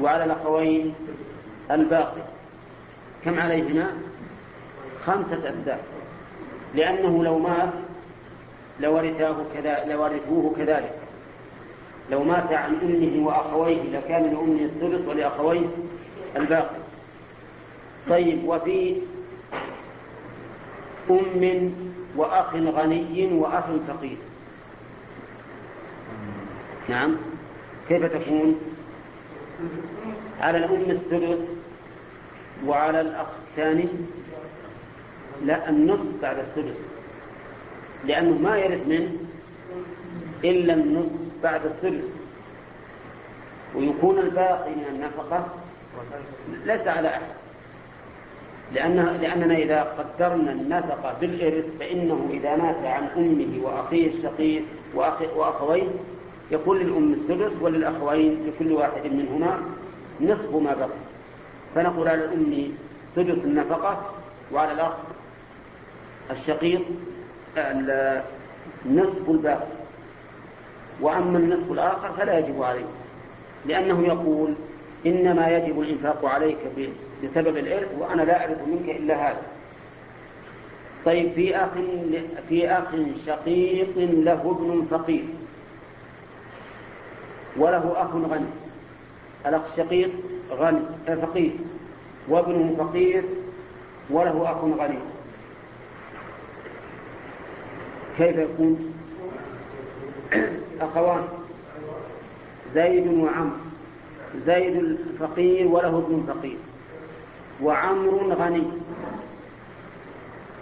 وعلى الأخوين الباقي كم عليهما خمسة أسداس لأنه لو مات لورثاه كذا لورثوه كذلك. لو مات عن أمه وأخويه لكان لأمه الثلث ولأخويه الباقي. طيب وفي أم وأخ غني وأخ فقير. نعم. كيف تكون؟ على الأم الثلث وعلى الأخ الثاني؟ لا النصف بعد الثلث لأنه ما يرث منه إلا النصف بعد الثلث ويكون الباقي من النفقة ليس على أحد. لأن لأننا إذا قدرنا النفقة بالإرث فإنه إذا مات عن أمه وأخيه الشقيق وأخويه يكون للأم السدس وللأخوين لكل واحد منهما نصف ما بقي. فنقول على الأم سدس النفقة وعلى الأخ الشقيق نصف الباقي. وأما النصف الآخر فلا يجب عليه لأنه يقول إنما يجب الإنفاق عليك بسبب الإرث وأنا لا أعرف منك إلا هذا. طيب في أخ في أخ شقيق له ابن فقير. وله أخ غني. الأخ الشقيق غني فقير. وابنه فقير وله أخ غني. كيف يكون؟ [CLEARS THROAT] أخوان زيد وعمرو زيد الفقير وله ابن فقير. وعمر غني.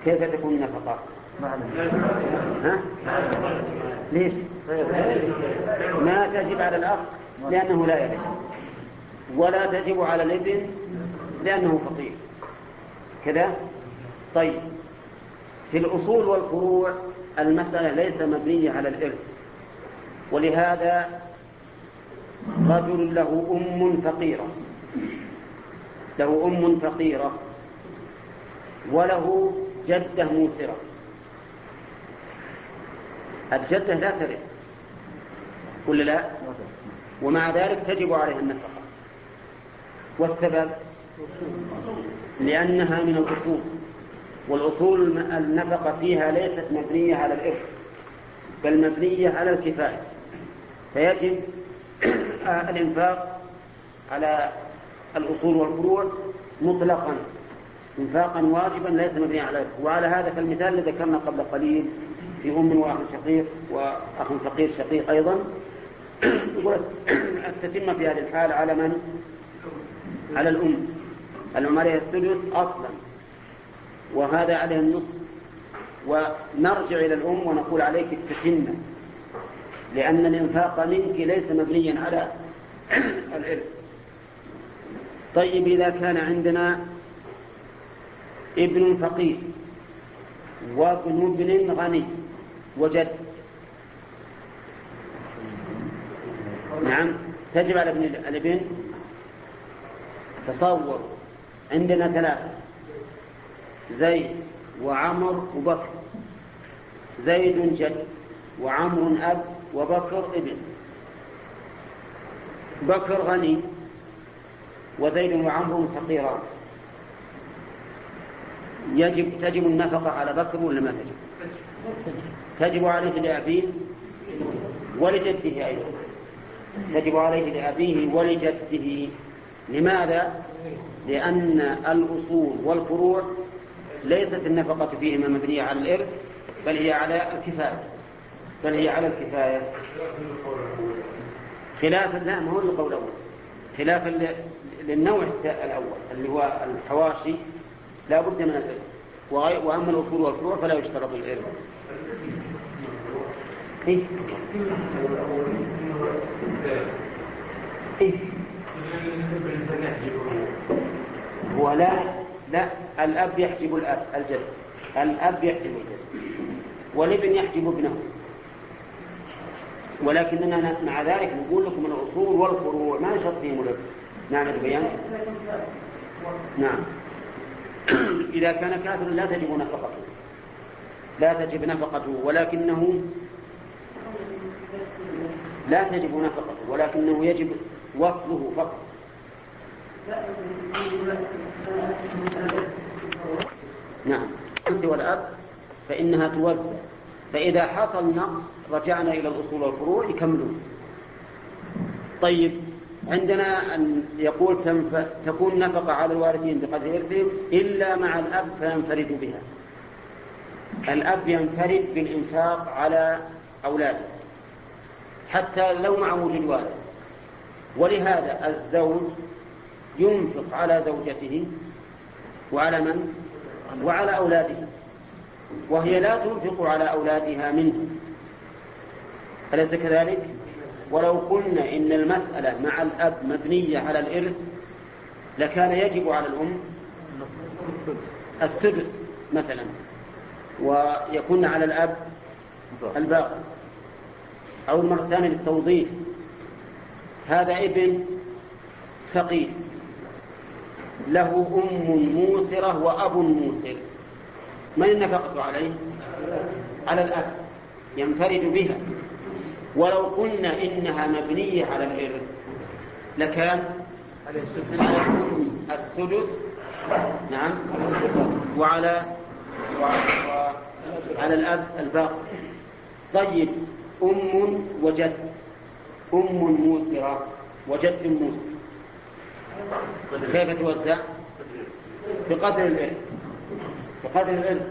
كيف تكون النفقة؟ ها؟ ليش؟ ما تجب على الأخ لأنه لا يرث ولا تجب على الابن لأنه فقير. كذا؟ طيب. في الأصول والفروع المسألة ليس مبنية على الإرث. ولهذا رجل له أم فقيرة. له أم فقيرة. وله جدة موسرة. الجدة لا ترث. ولا لا؟ ومع ذلك تجب عليها النفقة. والسبب؟ لأنها من الأصول. والأصول النفقة فيها ليست مبنية على الإرث بل مبنية على الكفاية. فيجب [CLEARS THROAT] الإنفاق على الأصول والفروع مطلقا. إنفاقا واجبا ليس مبنيا على الإرث. وعلى هذا فالمثال الذي ذكرنا قبل قليل في أم وأخ شقيق وأخ فقير شقيق أيضا. التتمة في هذه الحال على من؟ على الأم. الأم عليها الثلث أصلا. وهذا عليه النصف ونرجع إلى الأم ونقول عليك التتمة لأن الإنفاق منك ليس مبنيا على الإرث. طيب إذا كان عندنا ابن فقير وابن ابن غني وجد نعم. تجب على ابن الابن تصور عندنا ثلاثة. زيد وعمر وبكر. زيد جد وعمر أب وبكر ابن. بكر غني وزيد وعمر فقيران. يجب تجب النفقة على بكر ولا ما تجب؟ تجب عليه لأبيه ولجده أيضا. تجب عليه لأبيه ولجده. لماذا؟ لأن الأصول والفروع ليست النفقة فيهما مبنية على الإرث بل هي على الكفاية. بل هي على الكفاية. خلافا لا ما هو القول الأول. خلافا للنوع الأول اللي هو الحواشي لا بد من الإرث. وأما الأصول والفروع فلا يشترط الإرث. إيه؟ إيه؟ هو لا الأب يحجب الأب الجد. الأب يحجب الجد. والابن يحجب ابنه. ولكننا مع ذلك نقول لكم الأصول والفروع ما يشرط فيهم الابن نعم البيان نعم. [CLEARS THROAT] إذا كان كافرا لا تجب نفقته. لا تجب نفقته. ولكنه لا تجب نفقته ولكنه يجب وصله فقط. نعم. أنت والأب فإنها توزع. فإذا حصل نقص رجعنا إلى الأصول والفروع يكملون. طيب عندنا أن يقول تكون نفقة على الوارثين بقدر إرثهم إلا مع الأب فينفرد بها. الأب ينفرد بالإنفاق على أولاده. حتى لو مع وجود والد ولهذا الزوج ينفق على زوجته وعلى من؟ وعلى أولاده وهي لا تنفق على أولادها منه أليس كذلك؟ ولو قلنا إن المسألة مع الأب مبنية على الإرث لكان يجب على الأم السدس مثلا ويكون على الأب الباقي أو المرة الثانية للتوضيح هذا ابن فقير له أم موسرة وأب موسر. من النفقة عليه؟ على الأب. ينفرد بها. ولو قلنا إنها مبنية على الإرث لكان على السدس. نعم. وعلى وعلى الأب الباقي. طيب. أم وجد أم موسرة وجد موسر كيف توزع؟ بقدر الإرث بقدر الإرث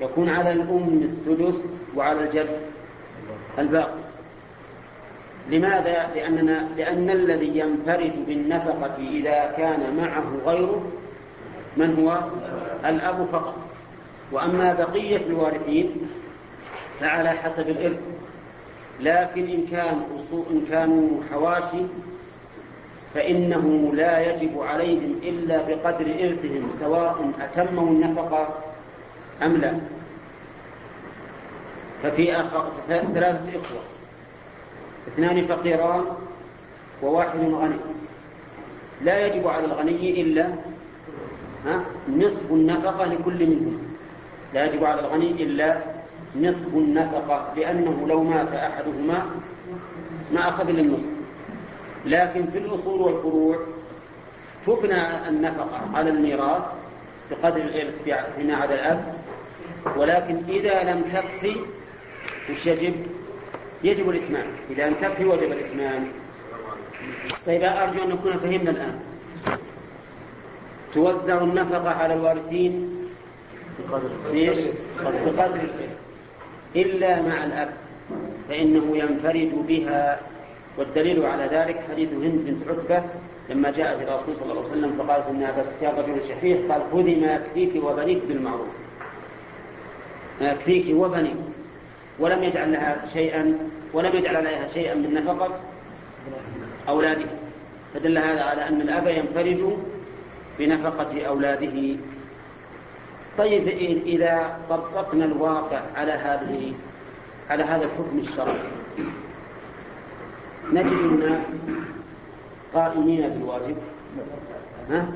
يكون على الأم السدس وعلى الجد الباقي. لماذا؟ لأننا لأن الذي ينفرد بالنفقة إذا كان معه غيره من هو؟ الأب فقط. وأما بقية الوارثين فعلى حسب الإرث لكن إن كان إن كانوا حواشي فإنه لا يجب عليهم إلا بقدر إرثهم سواء أتموا النفقة أم لا ففي. ثلاثة إخوة اثنان فقيران وواحد غني لا يجب على الغني إلا؟ نصف النفقة لكل منهم لا يجب على الغني إلا نصف النفقة لأنه لو مات أحدهما ما أخذ إلا النصف لكن في الأصول والفروع تبنى النفقة على الميراث بقدر الإرث فيما عدا الأب ولكن إذا لم تكفي وش يجب؟ يجب الإتمام. إذا لم تكفي وجب الإتمام. طيب أرجو أن نكون فهمنا الآن. توزع النفقة على الوارثين بقدر إلا مع الأب فإنه ينفرد بها. والدليل على ذلك حديث هند بنت عتبة لما جاءت الرسول صلى الله عليه وسلم فقالت انها بس يا رجل شحيح قال خذي ما يكفيك وبنيك بالمعروف. ما يكفيك وبنيك. ولم يجعل لها شيئا ولم يجعل عليها شيئا من نفقة أولاده. فدل هذا على أن الأب ينفرد بنفقة أولاده. طيب إذا طبقنا الواقع على هذه على هذا الحكم الشرعي نجد الناس قائمين بالواجب ها؟